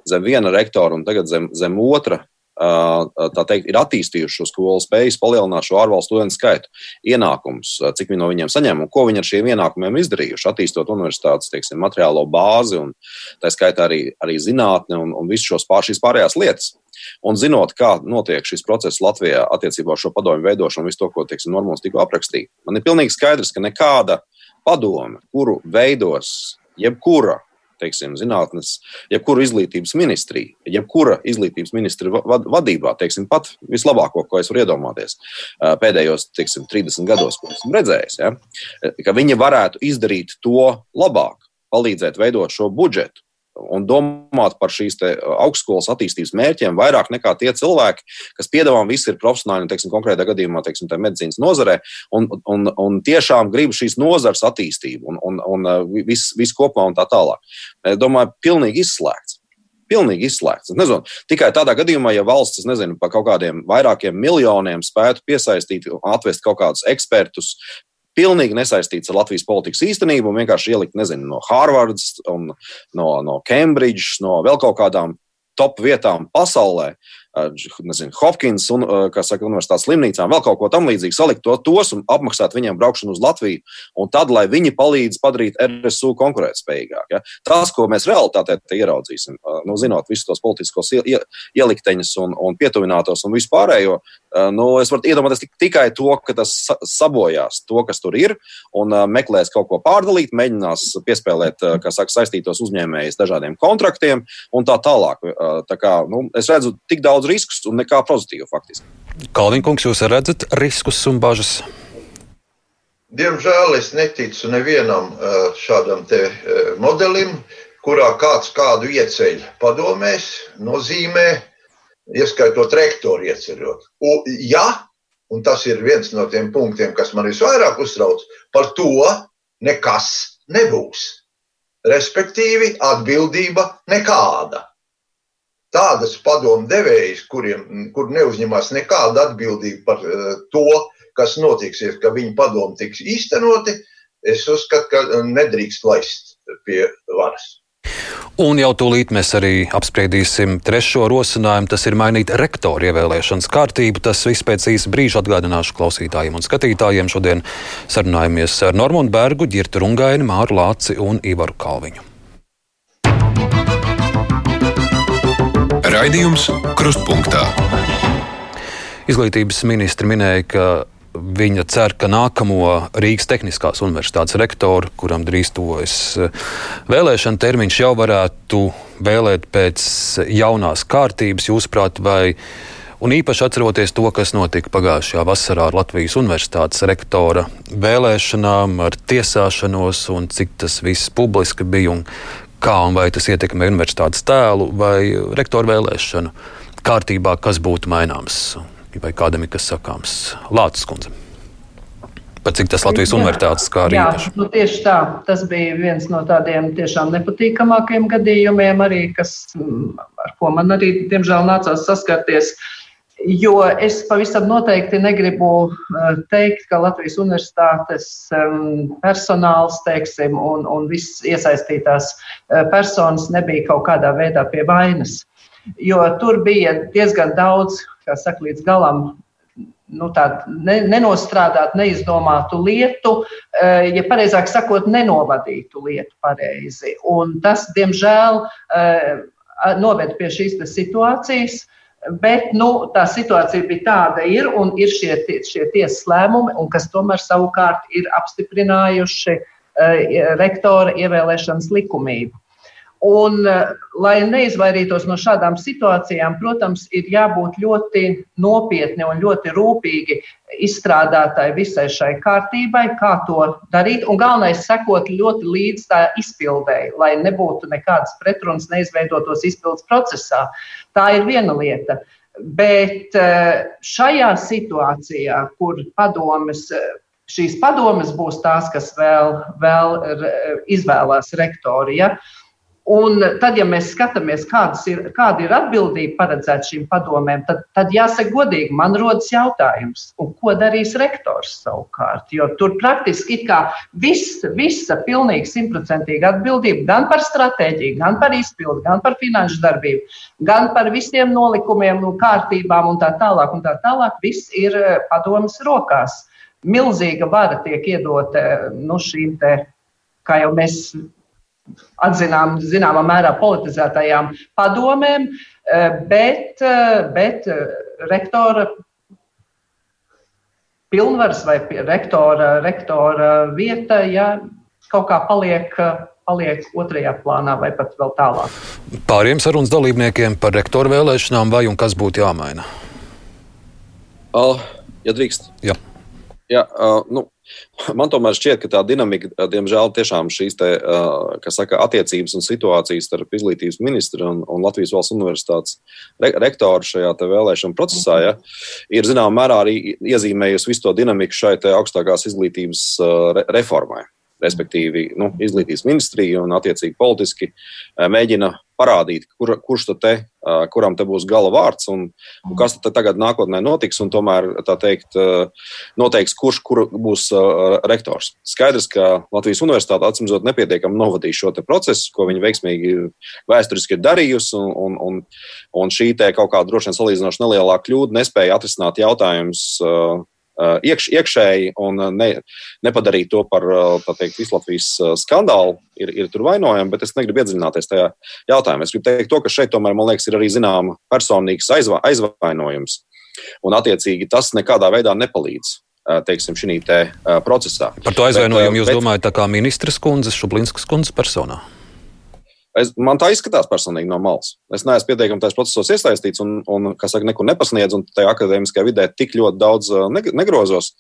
zem viena rektora un tagad zem, zem otra. Tā teikt, ir attīstījuši šo skolu, spējas palielināt šo ārvalstu studentu skaitu, ienākumus, cik viņi no viņiem saņem un ko viņi ar šiem ienākumiem izdarījuši, attīstot universitātes teiksim, materiālo bāzi un tā skaitā arī, arī zinātni un, un visu šos pār, šīs pārējās lietas. Un zinot, kā notiek šis process Latvijā attiecībā uz šo padomju veidošanu, visu to, ko teiksim, Normons tikko aprakstīja, man ir pilnīgi skaidrs, ka nekāda padome, kuru veidos jebkura teiksim, zinātnes, jebkura izglītības ministrija, jebkura izglītības ministra vadībā, teiksim, pat vislabāko, ko es varu iedomāties pēdējos teiksim, 30 gados, ko esmu redzējis, ja, ka viņi varētu izdarīt to labāk, palīdzēt veidot šo budžetu un domāt par šīs augstskolas attīstības mērķiem vairāk nekā tie cilvēki, kas piedāvām visi ir profesionāli, teiksim, konkrētā gadījumā, teiksim, medicīnas nozarē, un, un, un tiešām grib šīs nozares attīstību un, un, un uh, viss vis kopumā un tā tālāk. Es domāju, pilnīgi izslēgts. Pilnīgi izslēgts. Es nezinu, tikai tādā gadījumā, ja valsts, nezinu, par kaut kādiem vairākiem miljoniem spētu piesaistīt, atvest kaut kādus ekspertus, pilnīgi nesaistīts ar Latvijas politikas īstenību un vienkārši ielikt, nezinu, no Harvardas, no, no Cambridge, no vēl kaut kādām top vietām pasaulē, nezinu, Hopkins un, saka, universitātes slimnīcām, vēl kaut ko tamlīdzīgu, salikt to, tos un apmaksāt viņiem braukšanu uz Latviju, un tad, lai viņi palīdz padarīt RSU konkurētspējīgāk. Ja? Tas, ko mēs realitātē ieraudzīsim, nu, zinot visus tos politiskos ielikteņus un, un pietuvinātos un vispārējo, nu, es varu iedomāties tikai to, ka tas sabojās to, kas tur ir, un meklēs kaut ko pārdalīt, mēģinās piespēlēt, kā saka, saistītos uzņēmējus dažādiem kontraktiem un tā tālāk. Tā kā, nu, es redzu tik daudz riskus un nekā pozitīvu faktiski. Kalniņkungs, jūs redzat riskus un bažas? Diemžēl es neticu nevienam šādam modelim, kurā kāds kādu ieceļ padomēs, nozīmē, ieskaitot rektoru ieceļot. Un, ja, un tas ir viens no tiem punktiem, kas man visvairāk uztrauc, par to nekas nebūs. Respektīvi, atbildība nekāda. Tādas padomu devējas, kuriem kur neuzņemās nekādu atbildību par uh, to, kas notiksies, ka viņu padomu tiks īstenoti, es uzskatu, ka nedrīkst laist pie varas. Un jau tūlīt mēs arī apspriedīsim trešo rosinājumu. Tas ir mainīt rektoru ievēlēšanas kārtību. Tas viss pēc īsa brīža atgādināšu klausītājiem un skatītājiem. Šodien sarunājamies ar Normūnu Bergu, Girtu Rungaini, Māru Lāci un Ivaru Kalviņu. Raidījums Krustpunktā. Izglītības ministri minēja, ka Viņa cer, ka nākamo Rīgas Tehniskās Universitātes rektoru, kuram drīz tuvojas eh, vēlēšana termiņš, jau varētu vēlēt pēc jaunās kārtības. Jūsuprāt, vai Un īpaši atceroties to, kas notika pagājušajā vasarā ar Latvijas Universitātes rektora vēlēšanām, ar tiesāšanos, un cik tas viss publiski bija, un kā un vai tas ietekmē universitātes tēlu vai rektoru vēlēšanu kārtībā, kas būtu maināms vai kādam ir kas sakāms. Lācis kundze. Par cik tas Latvijas universitātes kā arī īpaši? Nu, tieši tā. Tas bija viens no tādiem tiešām nepatīkamākiem gadījumiem, arī, kas, ar ko man arī, diemžēl, nācās saskarties. Jo es pavisam noteikti negribu eh, teikt, ka Latvijas universitātes personāls teiksim, un, un viss iesaistītās eh, personas nebija kaut kādā veidā pie vainas. Jo tur bija diezgan daudz kā saka, līdz galam nu, ne, nenostrādāt, neizdomātu lietu, eh, ja pareizāk sakot, nenovadītu lietu pareizi. Un tas, diemžēl, noved pie šīs situācijas. Bet nu, tā situācija bija tāda, ir, un ir šie, šie tiesas lēmumi, kas tomēr savukārt ir apstiprinājuši uh, rektora ievēlēšanas likumību. Un, eh, lai neizvairītos no šādām situācijām, protams, ir jābūt ļoti nopietni un ļoti rūpīgi izstrādātai visai šai kārtībai, kā to darīt. Un galvenais ir sekot ļoti līdz tā izpildēji, lai nebūtu nekādas pretrunas, neizveidotos izpildes procesā. Tā ir viena lieta. Bet eh, šajā situācijā, kur padomes šīs padomes būs tās, kas vēl, vēl izvēlās rektori. Ja? Un tad, ja mēs skatāmies, ir, kāda ir atbildība paredzēta šīm padomēm, tad, tad jāsaka, godīgi, man rodas jautājums, ko darīs rektors savukārt. Jo tur praktiski viss, visa pilnīgi simtprocentīga atbildība gan par stratēģiju, gan par izpildu, gan par finanšu darbību, gan par visiem nolikumiem, nu, kārtībām un tā tālāk. Un tā tālāk viss ir eh, padomas rokās. Milzīga vara tiek iedota nu, šīm te, kā jau mēs atzinām, zināmā mērā politizētajām padomēm, eh, bet, eh, bet eh, rektora pilnvars vai rektora, rektora vieta, ja kaut kā paliek, paliek otrajā plānā vai pat vēl tālāk. Pāriem sarunas dalībniekiem par rektoru vēlēšanām vai un kas būtu jāmaina? Uh, ja drīkst. Jā. Jā, uh, nu, [LAUGHS] Man tomēr šķiet, ka tā dinamika, diemžēl, tiešām šīs te, saka, attiecības un situācijas starp izglītības ministru un, un Latvijas valsts universitātes re, rektoru šajā vēlēšanu procesā ja, ir zināmā mērā arī iezīmējusi visu to dinamiku šai augstākās izglītības re, reformai. Respektīvi nu, izglītības ministrija un attiecīgi politiski mēģina parādīt, kur, kurš te, kuram te būs gala vārds un, un kas tagad nākotnē notiks. Tomēr, tā teikt, noteiks, kurš kur būs rektors. Skaidrs, ka Latvijas universitāte atsimzot nepietiekami novadīja šo procesu, ko viņi veiksmīgi vēsturiski ir darījusi, un, un, un, un šī te kaut kāda droši vien salīdzinoši nelielā kļūda nespēja atrisināt jautājumus iekš, iekšēji un uh, ne, nepadarīt to par uh, teikt, visu Latvijas skandālu, ir, ir tur vainojami, bet es negribu iedziļināties tajā jautājumā. Es gribu teikt, to, ka šeit tomēr, man liekas, ir arī zināma personīgs aizva, aizvainojums. Un, attiecīgi, tas nekādā veidā nepalīdz teiksim, šī te, procesā. Par to aizvainojumu bet, jūs bet, domājat tā kā ministras kundzes, Šublinskas kundzes personā? Es, man tā izskatās personīgi no malas. Es neesmu pietiekami tajos procesos iesaistīts un, un kā saka, neko nepasniedzu, un tajā akadēmiskajā vidē tik ļoti daudz uh, negrozos.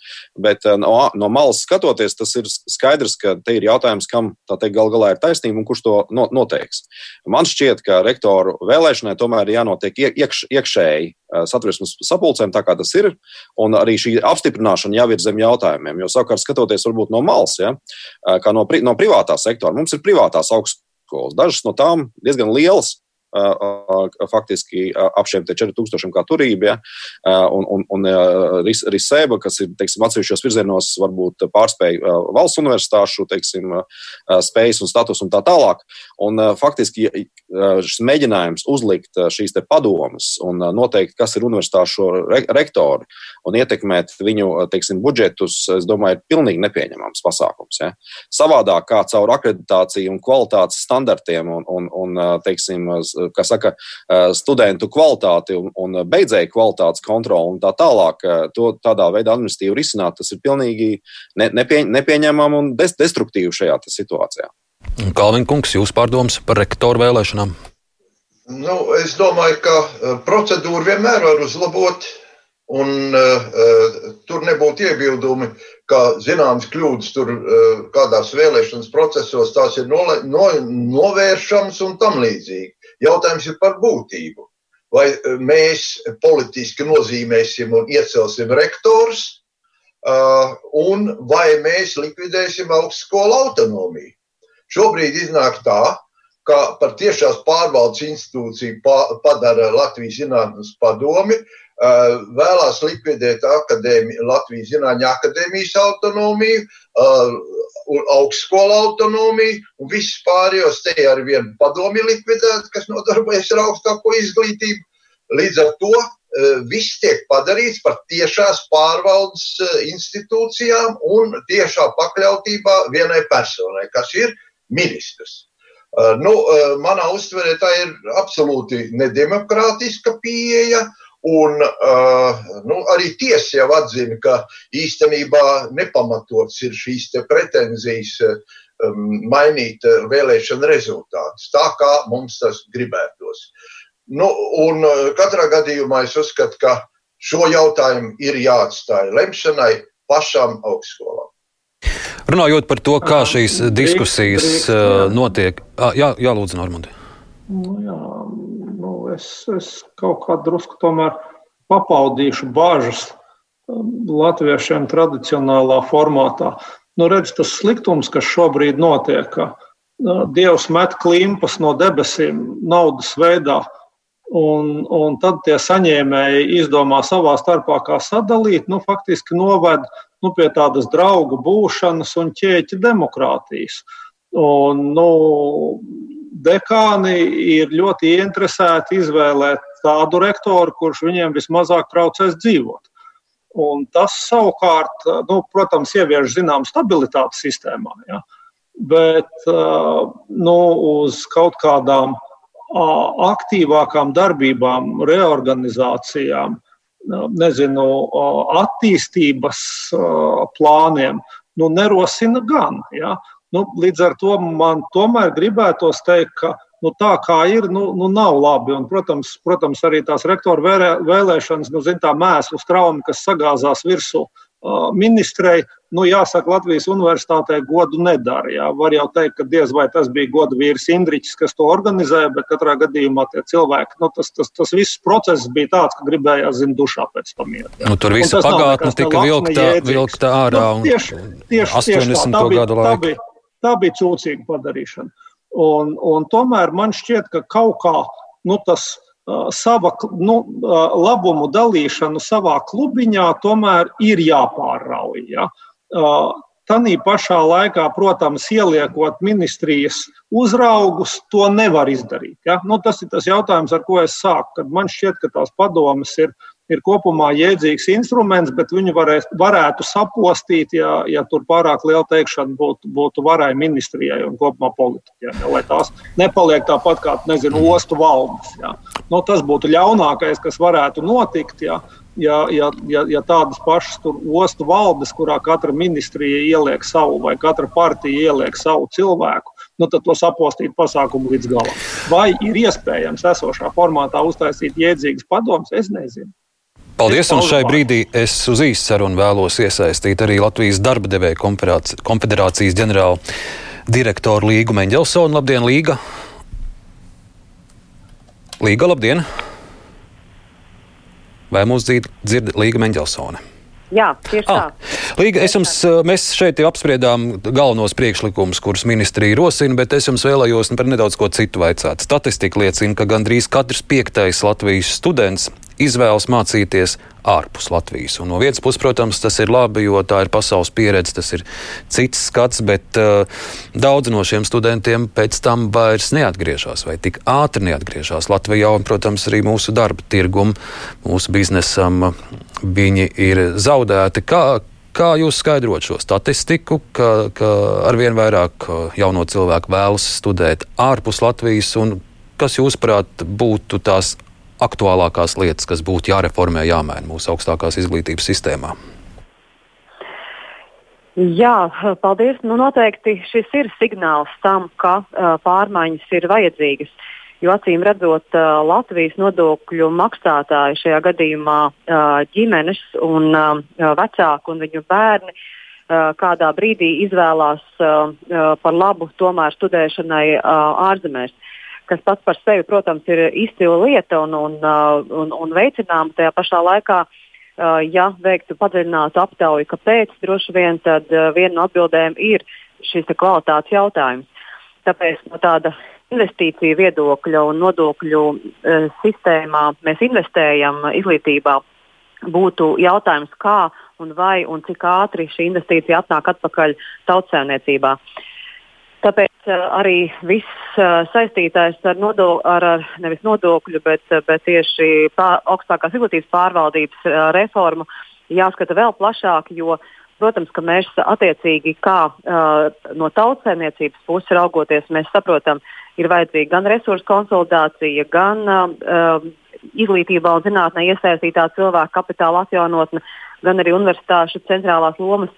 Bet uh, no, no malas skatoties, tas ir skaidrs, ka te ir jautājums, kam tā teikt gal galā ir taisnība un kurš to no, noteiks. Man šķiet, ka rektoru vēlēšanai tomēr ir jānotiek iekš, iekšēji uh, satversmes sapulcēm, tā kā tas ir, un arī šī apstiprināšana jau ir zem jautājumiem. Jo savukārt skatoties varbūt no malas, ja, kā no, pri, no privātā sektora, mums ir privātās augsts skolas. Dažas no tām diezgan lielas, faktiski ap šiem 4000 kā turība, ja, un, un, un arī sēba, kas ir teiksim, atsevišķos virzienos, varbūt pārspēja valsts universitāšu teiksim, spējas un status un tā tālāk. Un, faktiski šis mēģinājums uzlikt šīs padomas un noteikt, kas ir universitāšu rektori un ietekmēt viņu teiksim, budžetus, es domāju, ir pilnīgi nepieņemams pasākums. Ja. Savādāk kā caur akreditāciju un kvalitātes standartiem un, un, un teiksim, saka, studentu kvalitāti un, un beidzēju kvalitātes kontroli un tā tālāk, to tādā veidā administratīvi risināt, tas ir pilnīgi ne, nepie, nepieņemami un des, destruktīvi šajā situācijā. Kalvin kungs, jūs pārdomas par rektoru vēlēšanām? Nu, es domāju, ka procedūru vienmēr var uzlabot, un uh, tur nebūtu iebildumi, ka zināmas kļūdas tur uh, kādās vēlēšanas procesos tās ir nole, no, novēršams un tam līdzīgi. Jautājums ir par būtību. Vai e, mēs politiski nozīmēsim un iecelsim rektors, un vai mēs likvidēsim augstskolu autonomiju. Šobrīd iznāk tā, ka par tiešās pārvaldes institūciju padara Latvijas Zinātnes padomi, vēlās likvidēt akadēmi, Latvijas Zinātņu akadēmijas autonomiju, augstskola autonomiju un viss pārējos te ar vienu padomi likvidēt, kas nodarbojas ar augstāko izglītību. Līdz ar to viss tiek padarīts par tiešās pārvaldes institūcijām un tiešā pakļautībā vienai personai, kas ir ministrs. Nu, manā uztverē tā ir absolūti nedemokrātiska pieeja. Uh, Un uh, nu, arī tiesa jau atzina, ka īstenībā nepamatots ir šīs pretenzijas um, mainīt vēlēšanu rezultātus tā, kā mums tas gribētos. Nu, un katrā gadījumā es uzskatu, ka šo jautājumu ir jāatstāj lemšanai pašām augstskolām. Runājot par to, kā šīs diskusijas notiek, jā, jā lūdzu, Normandi. Nu, jā, es, es kaut kā drusku tomēr papaudīšu bažas um, latviešiem tradicionālā formātā. Nu, redz, tas sliktums, kas šobrīd notiek, uh, Dievs met klimpas no debesīm naudas veidā, un, un tad tie saņēmēji izdomā savā starpā, kā sadalīt, nu, faktiski noved nu, pie tādas draugu būšanas un ķēķa demokrātijas. Un, nu, dekāni ir ļoti ieinteresēti izvēlēt tādu rektoru, kurš viņiem vismazāk traucēs dzīvot. Un tas savukārt, nu, protams, ievieš zinām stabilitāti sistēmā, ja? bet nu, uz kaut kādām aktīvākām darbībām, reorganizācijām, nezinu, attīstības plāniem, nu, nerosina gan. Ja? Nu, līdz ar to man tomēr gribētos teikt, ka nu, tā kā ir, nu, nu nav labi. Un, protams, protams, arī tās rektora vēlēšanas, nu, zin, tā mēslu straumi, kas sagāzās virsū uh, ministrei, nu, jāsaka, Latvijas universitātē godu nedara. Jā. Var jau teikt, ka diez vai tas bija godu vīrs Indričs, kas to organizēja, bet katrā gadījumā tie cilvēki, nu, tas, tas, tas viss process bija tāds, ka gribējās zina dušā pēc tam iet. Nu, tur visa pagātne tika vilkta, vilkta ārā. Nu, tieši, tieši, 80. Tieši tā, tā bija, gadu laikā. Tā bija cūcīga padarīšana. Un, un tomēr man šķiet, ka kaut kā nu, tas uh, sava nu, uh, labumu dalīšanu savā klubiņā tomēr ir jāpārrauj. Ja? Uh, Tanī pašā laikā, protams, ieliekot ministrijas uzraugus, to nevar izdarīt. Ja? Nu, tas ir tas jautājums, ar ko es sāku. Man šķiet, ka tās padomas ir ir kopumā jēdzīgs instruments, bet viņu varēs, varētu sapostīt, ja, ja tur pārāk liela teikšana būtu, būtu varai ministrijai un kopumā politiķiem, ja, lai tās nepaliek tāpat kā, nezinu, ostu valdes. Ja. Nu, tas būtu ļaunākais, kas varētu notikt, ja, ja, ja, ja, ja tādas pašas ostu valdes, kurā katra ministrija ieliek savu vai katra partija ieliek savu cilvēku, nu, tad to sapostīt pasākumu līdz galam. Vai ir iespējams esošā formātā uztaisīt jēdzīgas padomus, es nezinu. Paldies, un šai brīdī es uz īsu sarunu vēlos iesaistīt arī Latvijas darba devēja konfederācijas ģenerālu direktoru Līgu Meņģelsonu. Labdien, Līga! Līga, labdien! Vai mūs dzird, dzird Līga Meņģelsone? Jā, tieši tā. Ah, Līga, es jums, mēs šeit jau apspriedām galvenos priekšlikumus, kurus ministrija rosina, bet es jums vēlējos par nedaudz ko citu vaicāt. Statistika liecina, ka gandrīz katrs piektais Latvijas students izvēlas mācīties ārpus Latvijas. Un no vienas puses, protams, tas ir labi, jo tā ir pasaules pieredze, tas ir cits skats, bet uh, daudzi no šiem studentiem pēc tam vairs neatgriežas vai tik ātri neatgriežas Latvijā. Un, protams, arī mūsu darba tirgum, mūsu biznesam viņi ir zaudēti. Kā, Kā jūs skaidrot šo statistiku, ka, ka arvien vairāk uh, jauno cilvēku vēlas studēt ārpus Latvijas, kas, jūsuprāt, būtu tās aktuālākās lietas, kas būtu jāreformē, jāmaina mūsu augstākās izglītības sistēmā? Jā, paldies. Nu, noteikti šis ir signāls tam, ka uh, pārmaiņas ir vajadzīgas. Jo acīm redzot, uh, Latvijas nodokļu maksātāji šajā gadījumā uh, ģimenes un uh, vecāki un viņu bērni uh, kādā brīdī izvēlās uh, uh, par labu tomēr studēšanai uh, ārzemēs kas pats par sevi, protams, ir izcila lieta un, un, uh, un, un veicināma tajā pašā laikā. Uh, ja veiktu padziļinātu aptauju, kāpēc, droši vien tad uh, viena no atbildēm ir šis kvalitātes jautājums. Tāpēc no tāda investīciju viedokļa un nodokļu uh, sistēmā mēs investējam izglītībā. Būtu jautājums, kā un vai un cik ātri šī investīcija atnāk atpakaļ tautsēmniecībā. Uh, Tāpēc uh, arī viss uh, saistītais ar, nodo, ar, ar nevis nodokļu, bet, uh, bet tieši pār, augstākās izglītības pārvaldības reformu jāskata vēl plašāk, jo, protams, ka mēs attiecīgi kā no tautsēmniecības puses raugoties, mēs saprotam, ir vajadzīga gan resursu konsolidācija, gan izglītībā un zinātnē iesaistītā cilvēka kapitāla atjaunotne, gan arī universitāšu centrālās lomas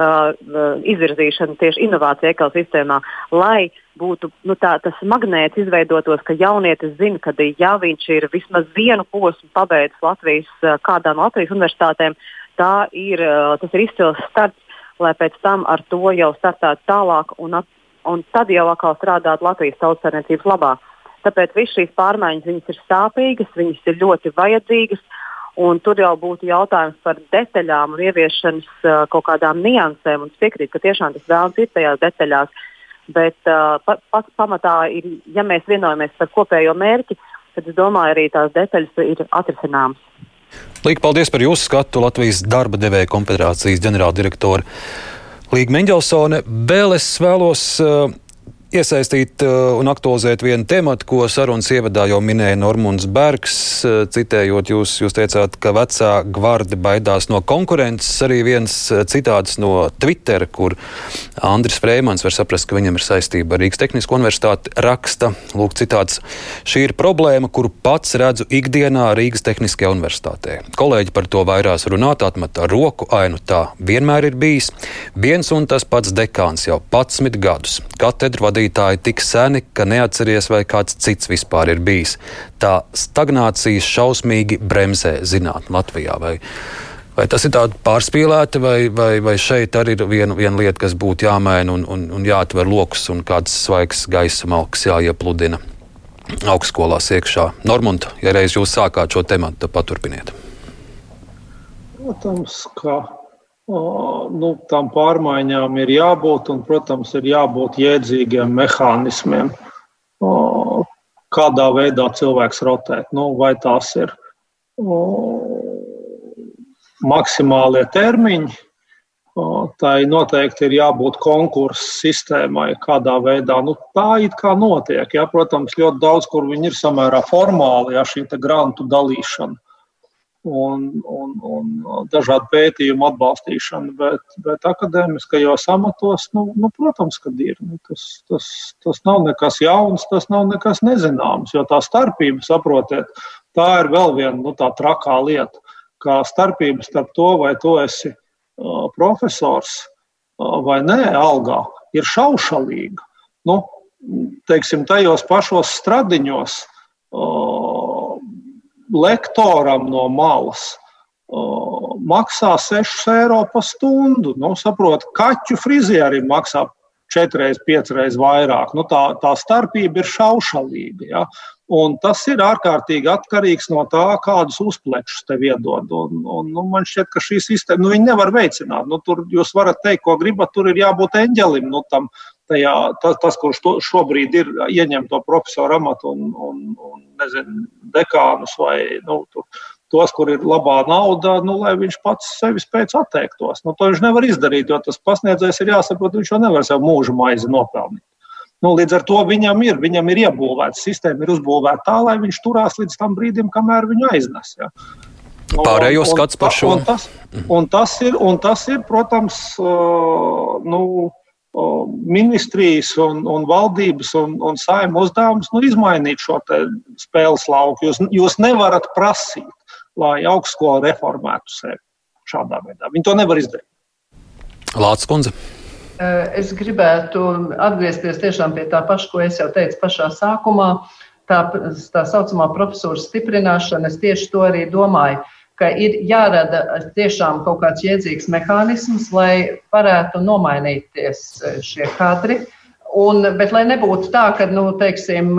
Uh, uh, izvirzīšanu tieši inovāciju ekosistēmā, lai būtu nu, tā, tas magnēts izveidotos, ka jaunietis zina, ka ja viņš ir vismaz vienu posmu pabeidzis Latvijas, uh, kādā no Latvijas universitātēm, tā ir, uh, tas ir izcils starts, lai pēc tam ar to jau startētu tālāk un, un tad jau atkal strādāt Latvijas tautsārniecības labā. Tāpēc visas šīs pārmaiņas ir sāpīgas, viņas ir ļoti vajadzīgas. Un tur jau būtu jautājums par detaļām un ieviešanas uh, kaut kādām niansēm. Es piekrītu, ka tiešām tas vēlams ir tajās detaļās. Bet uh, pa, pa, pamatā, ir, ja mēs vienojamies par kopējo mērķi, tad es domāju, arī tās detaļas ir atrisināmas. Līga, paldies par jūsu skatu Latvijas darba devēja konfederācijas ģenerāldirektora Līga Mendelsone. Vēl es vēlos uh, iesaistīt uh, un aktualizēt vienu tematu, ko sarunas ievadā jau minēja Normons Bergs. Uh, citējot, jūs, jūs teicāt, ka vecā gvardi baidās no konkurences. Arī viens uh, citāts no Twitter, kur Andris Freimans var saprast, ka viņam ir saistība ar Rīgas Tehnisko universitāti, raksta, lūk, citāts, šī ir problēma, kuru pats redzu ikdienā Rīgas Tehniskajā universitātē. Kolēģi par to vairās runāt, atmet ar roku, ainu tā vienmēr ir bijis. Viens un tas pats dekāns jau 11 gadus. Katedru vadīja vadītāji tik seni, ka neatceries, vai kāds cits vispār ir bijis. Tā stagnācijas šausmīgi bremzē zinātnē Latvijā. Vai, vai tas ir tāds pārspīlēti, vai, vai, vai šeit arī ir viena, viena lieta, kas būtu jāmaina un, un, un jāatver lokus un kāds svaigs gaisa malks jāiepludina augstskolās iekšā. Normund, ja reiz jūs sākāt šo tematu, tad paturpiniet. Protams, ka nu, tam pārmaiņām ir jābūt, un, protams, ir jābūt jēdzīgiem mehānismiem, kādā veidā cilvēks rotē. Nu, vai tās ir maksimālie termiņi, tai noteikti ir jābūt konkursu sistēmai, kādā veidā nu, tā it kā notiek. Ja? Protams, ļoti daudz, kur viņi ir samērā formāli, ja šī grantu dalīšana un, un, un dažādu pētījumu atbalstīšanu, bet, bet akadēmiskajos amatos, nu, nu, protams, ka ir. Nu, tas, tas, tas nav nekas jauns, tas nav nekas nezināms, jo tā starpība, saprotiet, tā ir vēl viena nu, tā trakā lieta, kā starpība starp to, vai tu esi uh, profesors uh, vai nē, algā, ir šaušalīga. Nu, teiksim, tajos pašos stradiņos. Uh, lektoram no malas uh, maksā 6 eiro par stundu. Nu, saprot, kaķu frizierim maksā 4, 5 reizes vairāk. Nu, tā, tā starpība ir šaušalīga. Ja? Un tas ir ārkārtīgi atkarīgs no tā, kādus uzplekšus tev iedod. Un, un, nu, man šķiet, ka šī sistēma nu, nevar veicināt. Nu, tur jūs varat teikt, ko gribat, tur ir jābūt eņģelim. Nu, tam, tajā, tas, tas, kurš to, šobrīd ir ieņem to profesoru amatu un, un, un nezinu, dekānus vai nu, tur, tos, kur ir labā nauda, nu, lai viņš pats sevi spēc atteiktos. Nu, to viņš nevar izdarīt, jo tas pasniedzējs ir jāsaprot, viņš jau nevar sev mūža maizi nopelnīt. Nu, līdz ar to viņam ir, viņam ir iebūvēta sistēma, ir uzbūvēta tā, lai viņš turās līdz tam brīdim, kamēr viņu aiznes. Ja. Pārējo skats par šo. Un tas, un tas, ir, un tas ir, protams, nu, ministrijas un, un valdības un, un saimnes uzdevums nu, izmainīt šo spēles lauku. Jūs, jūs nevarat prasīt, lai augstskola reformētu sevi šādā veidā. Viņi to nevar izdarīt. Lācis Kundze. Es gribētu atgriezties tiešām pie tā paša, ko es jau teicu pašā sākumā. Tā, tā saucamā profesūra stiprināšana, es tieši to arī domāju. Uh, ka ir jārada tiešām kaut kāds jēdzīgs mehānisms, lai varētu nomainīties e, šie kadri. Un, bet lai nebūtu tā, ka nu, teiksim,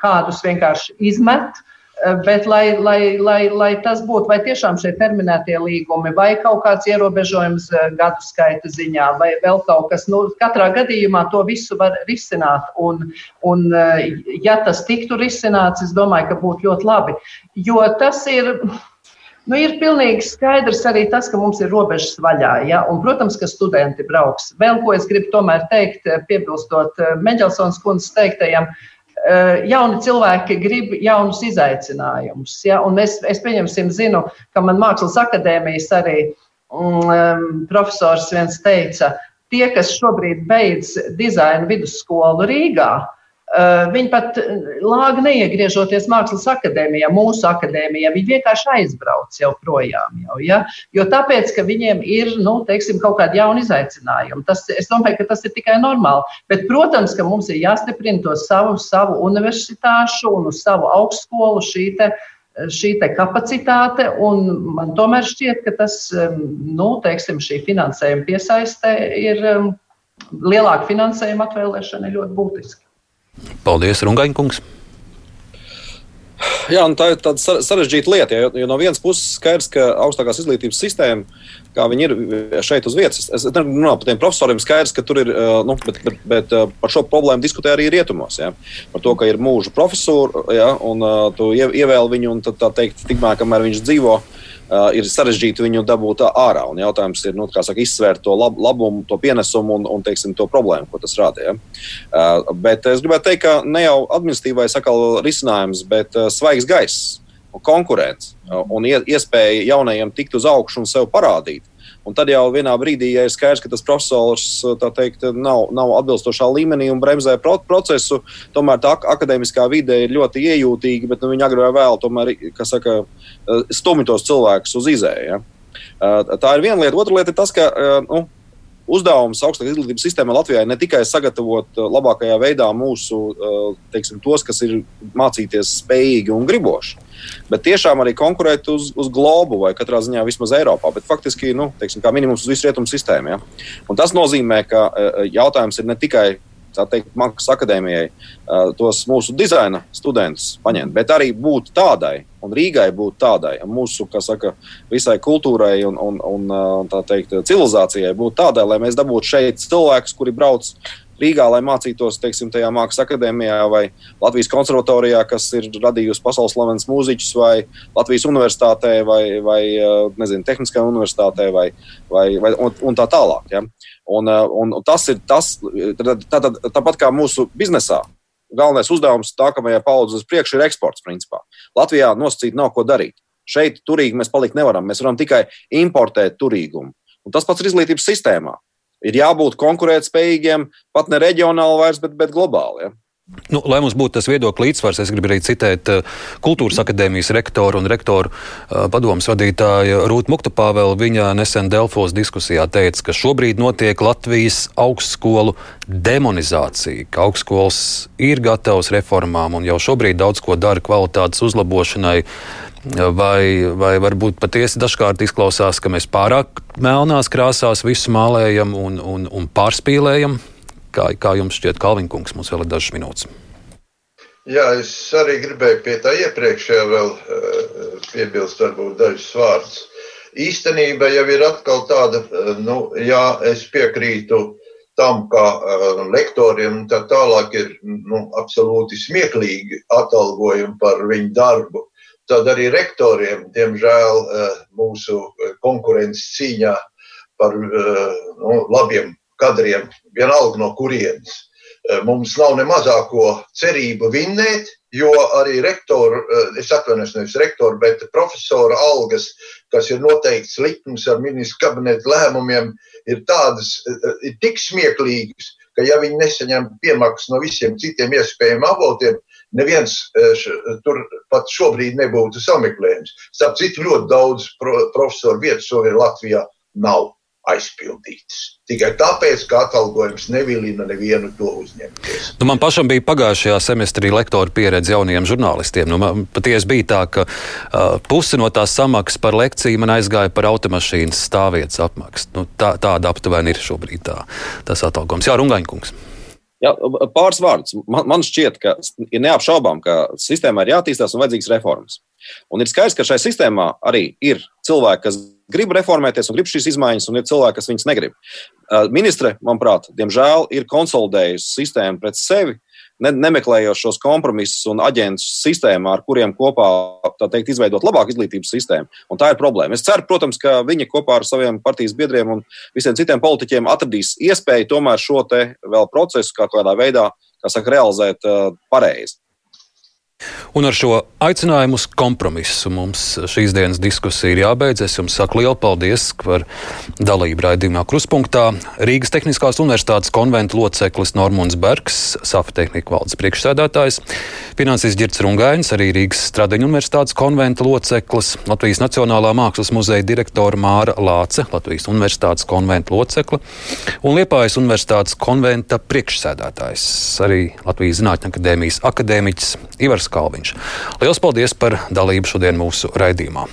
kādus vienkārši izmet, e, bet lai, lai, lai, lai tas būtu vai tiešām šie terminētie līgumi, vai kaut kāds ierobežojums e, gadu skaita ziņā, vai vēl kaut kas. Nu, katrā gadījumā to visu var risināt. Un, un, ja tas tiktu risināts, es domāju, ka būtu ļoti labi. Jo tas ir Nu, ir pilnīgi skaidrs arī tas, ka mums ir robežas vaļā. Ja? Un, protams, ka studenti brauks. Vēl ko es gribu tomēr teikt, piebilstot eh, Meģelsons kundzes teiktajam, eh, jauni cilvēki grib jaunus izaicinājumus. Ja? Un mēs, es pieņemsim, zinu, ka man Mākslas akadēmijas arī um, profesors viens teica, tie, kas šobrīd beidz dizaina vidusskolu Rīgā, Eh, viņi pat eh, lāgi neiegriežoties mākslas akadēmijā, mūsu akadēmijā. Viņi vienkārši aizbrauc jau projām. Jau, ja? Jo tāpēc, ka viņiem ir nu, teiksim, kaut kādi jauni izaicinājumi. Tas, es domāju, ka tas ir tikai normāli. Bet, protams, ka mums ir jāstiprina to savu, savu universitāšu un uz savu augstskolu šī te, šī te kapacitāte. Man tomēr šķiet, ka tas, nu, teiksim, šī finansējuma piesaiste ir lielāka finansējuma atvēlēšana ir ļoti būtiska. Paldies, Rungaņkungs! Jā, tā ir tāda sarežģīta lieta. Jo, jo no vienas puses skaidrs, ka augstākās izglītības sistēma, kā viņi ir šeit uz vietas, es nerunāju par tiem profesoriem, skaidrs, ka tur ir, nu, bet, bet, bet par šo problēmu diskutē arī rietumos. Ja? Par to, ka ir mūža profesūra, ja? un tu ievēli viņu, un tad, tā teikt, tikmēr, kamēr viņš dzīvo, uh, ir sarežģīti viņu dabūt ārā. Un jautājums ir nu, saka, izsvērt to lab, labumu, to pienesumu un, un teiksim, to problēmu, ko tas rada. Ja? Uh, bet es gribētu teikt, ka ne jau administratīvais risinājums, bet uh, svaigs gaiss un konkurence un iespēja jaunajiem tikt uz augšu un sev parādīt. Un tad jau vienā brīdī, ja ir skaidrs, ka tas profesors teikt, nav, nav atbilstošā līmenī un bremzē procesu, tomēr tā akadēmiskā vide ir ļoti iejūtīga, bet nu, viņi agrāk vai vēl tomēr, saka, stumj tos cilvēkus uz izēju. Ja? Tā ir viena lieta. Otra lieta ir tas, ka nu, uzdevums augstākās izglītības sistēmai Latvijai ne tikai sagatavot labākajā veidā mūsu, teiksim, tos, kas ir mācīties spējīgi un griboši, bet tiešām arī konkurēt uz, uz globu vai katrā ziņā vismaz Eiropā, bet faktiski, nu, teiksim, kā minimums uz visu rietumu sistēmu. Ja? Un tas nozīmē, ka jautājums ir ne tikai teikt, Mākslas akadēmijai tos mūsu dizaina studentus paņemt, bet arī būt tādai, un Rīgai būt tādai, mūsu, saka, visai kultūrai un, un, un teikt, civilizācijai būt tādai, lai mēs dabūtu šeit cilvēkus, kuri brauc Rīgā, lai mācītos, teiksim, tajā mākslas akadēmijā vai Latvijas konservatorijā, kas ir radījusi pasaules slavenas mūziķus, vai Latvijas universitātē, vai, vai nezinu, Tehniskajā universitātē, vai, vai, vai un, un tā tālāk. Ja? Un, un tas ir tas, tā, tā, tāpat kā mūsu biznesā. Galvenais uzdevums nākamajai paudzei uz priekšu ir eksports. Principā. Latvijā nosacīt nav ko darīt. Šeit turīgi mēs palikt nevaram. Mēs varam tikai importēt turīgumu. Un tas pats ir izglītības sistēmā ir jābūt konkurētspējīgiem pat ne reģionāli vairs, bet, bet globāli. Ja? Nu, lai mums būtu tas viedokļu līdzsvars, es gribu arī citēt uh, Kultūras akadēmijas rektoru un rektoru uh, padomus vadītāju Rūtu Muktapāvelu. Viņa nesen Delfos diskusijā teica, ka šobrīd notiek Latvijas augstskolu demonizācija, ka augstskolas ir gatavas reformām un jau šobrīd daudz ko dara kvalitātes uzlabošanai. Vai, vai varbūt patiesi dažkārt izklausās, ka mēs pārāk melnās krāsās visu mālējam un, un, un pārspīlējam? Kā, kā jums šķiet, Kalvinkungs, mums vēl ir dažas minūtes? Jā, es arī gribēju pie tā iepriekšējā vēl uh, piebilst, varbūt dažus vārdus. Īstenība jau ir atkal tāda, uh, nu, jā, es piekrītu tam, ka uh, lektoriem tā tālāk ir nu, absolūti smieklīgi atalgojumi par viņu darbu tad arī rektoriem, diemžēl, eh, mūsu eh, konkurences cīņā par eh, nu, labiem kadriem, vienalga no kurienes. Mums nav ne mazāko cerību vinnēt, jo arī rektoru, es atvainojos, nevis rektoru, bet profesora algas, kas ir noteikts likums ar ministru kabinetu lēmumiem, ir tādas, ir tik smieklīgas, ka ja viņi nesaņem piemaksas no visiem citiem iespējamiem avotiem, neviens eh, tur pat šobrīd nebūtu sameklējums. Starp citu, ļoti daudz pro, profesoru vietas šobrīd Latvijā nav aizpildītas. Tikai tāpēc, ka atalgojums nevilina nevienu to uzņemties. Nu, man pašam bija pagājušajā semestrī lektora pieredze jaunajiem žurnālistiem. Nu, patiesi bija tā, ka uh, pusi no tās samaksas par lekciju man aizgāja par automašīnas stāvvietas apmaksu. Nu, tā, tāda aptuveni ir šobrīd tā, tas atalgojums. Jā, Rungaņkungs. Jā, pāris vārdus. Man, man šķiet, ka ir neapšaubām, ka sistēmā ir jāattīstās un vajadzīgas reformas. Un ir skaidrs, ka šai sistēmā arī ir cilvēki, kas grib reformēties un grib šīs izmaiņas, un ir cilvēki, kas viņas negrib. Ministre, manuprāt, diemžēl ir konsolidējusi sistēmu pret sevi, ne, nemeklējot šos kompromisus un aģentus sistēmā, ar kuriem kopā teikt, izveidot labāku izglītības sistēmu. Un tā ir problēma. Es ceru, protams, ka viņi kopā ar saviem partijas biedriem un visiem citiem politiķiem atradīs iespēju tomēr šo procesu kaut kādā veidā saka, realizēt pareizi. Un ar šo aicinājumu uz kompromisu mums šīs dienas diskusija ir jābeidz. Es jums saku lielu paldies par dalību raidījumā Kruspunktā. Rīgas Tehniskās Universitātes konventa loceklis Normons Bergs, SAFA tehnika valdes priekšsēdētājs, finanses Girts Rungainis, arī Rīgas Stradiņu Universitātes konventa loceklis, Latvijas Nacionālā mākslas muzeja direktora Māra Lāce, Latvijas Universitātes konventa locekli un Liepājas Universitātes konventa priekšsēdētājs, arī Latvijas Zinātņu akadēmijas akadēmiķis Ivars Kalviņš. Lielas paldies par dalību šodien mūsu raidījumā.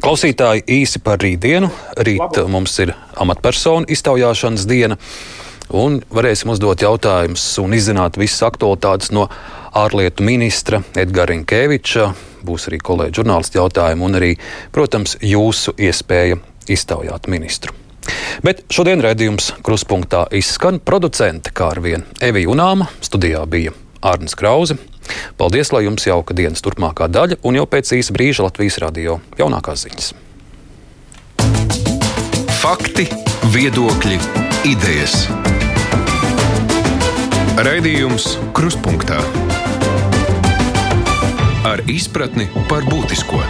Klausītāji īsi par rītdienu. Rīt Labu. mums ir amatpersonu iztaujāšanas diena, un varēsim uzdot jautājumus un izzināt visas aktualitātes no ārlietu ministra Edgara Inkeviča. Būs arī kolēģi žurnālisti jautājumi un arī, protams, jūsu iespēja iztaujāt ministru. Bet šodien redzējums kruspunktā izskan producente kā ar vienu Eviju Unāma. Studijā bija Arnis Krause. Paldies, lai jums jauka dienas turpmākā daļa, un jau pēc īsa brīža Latvijas radio jaunākās ziņas. Fakti, viedokļi, idejas. Raidījums Kruspunkta ar izpratni par būtisko.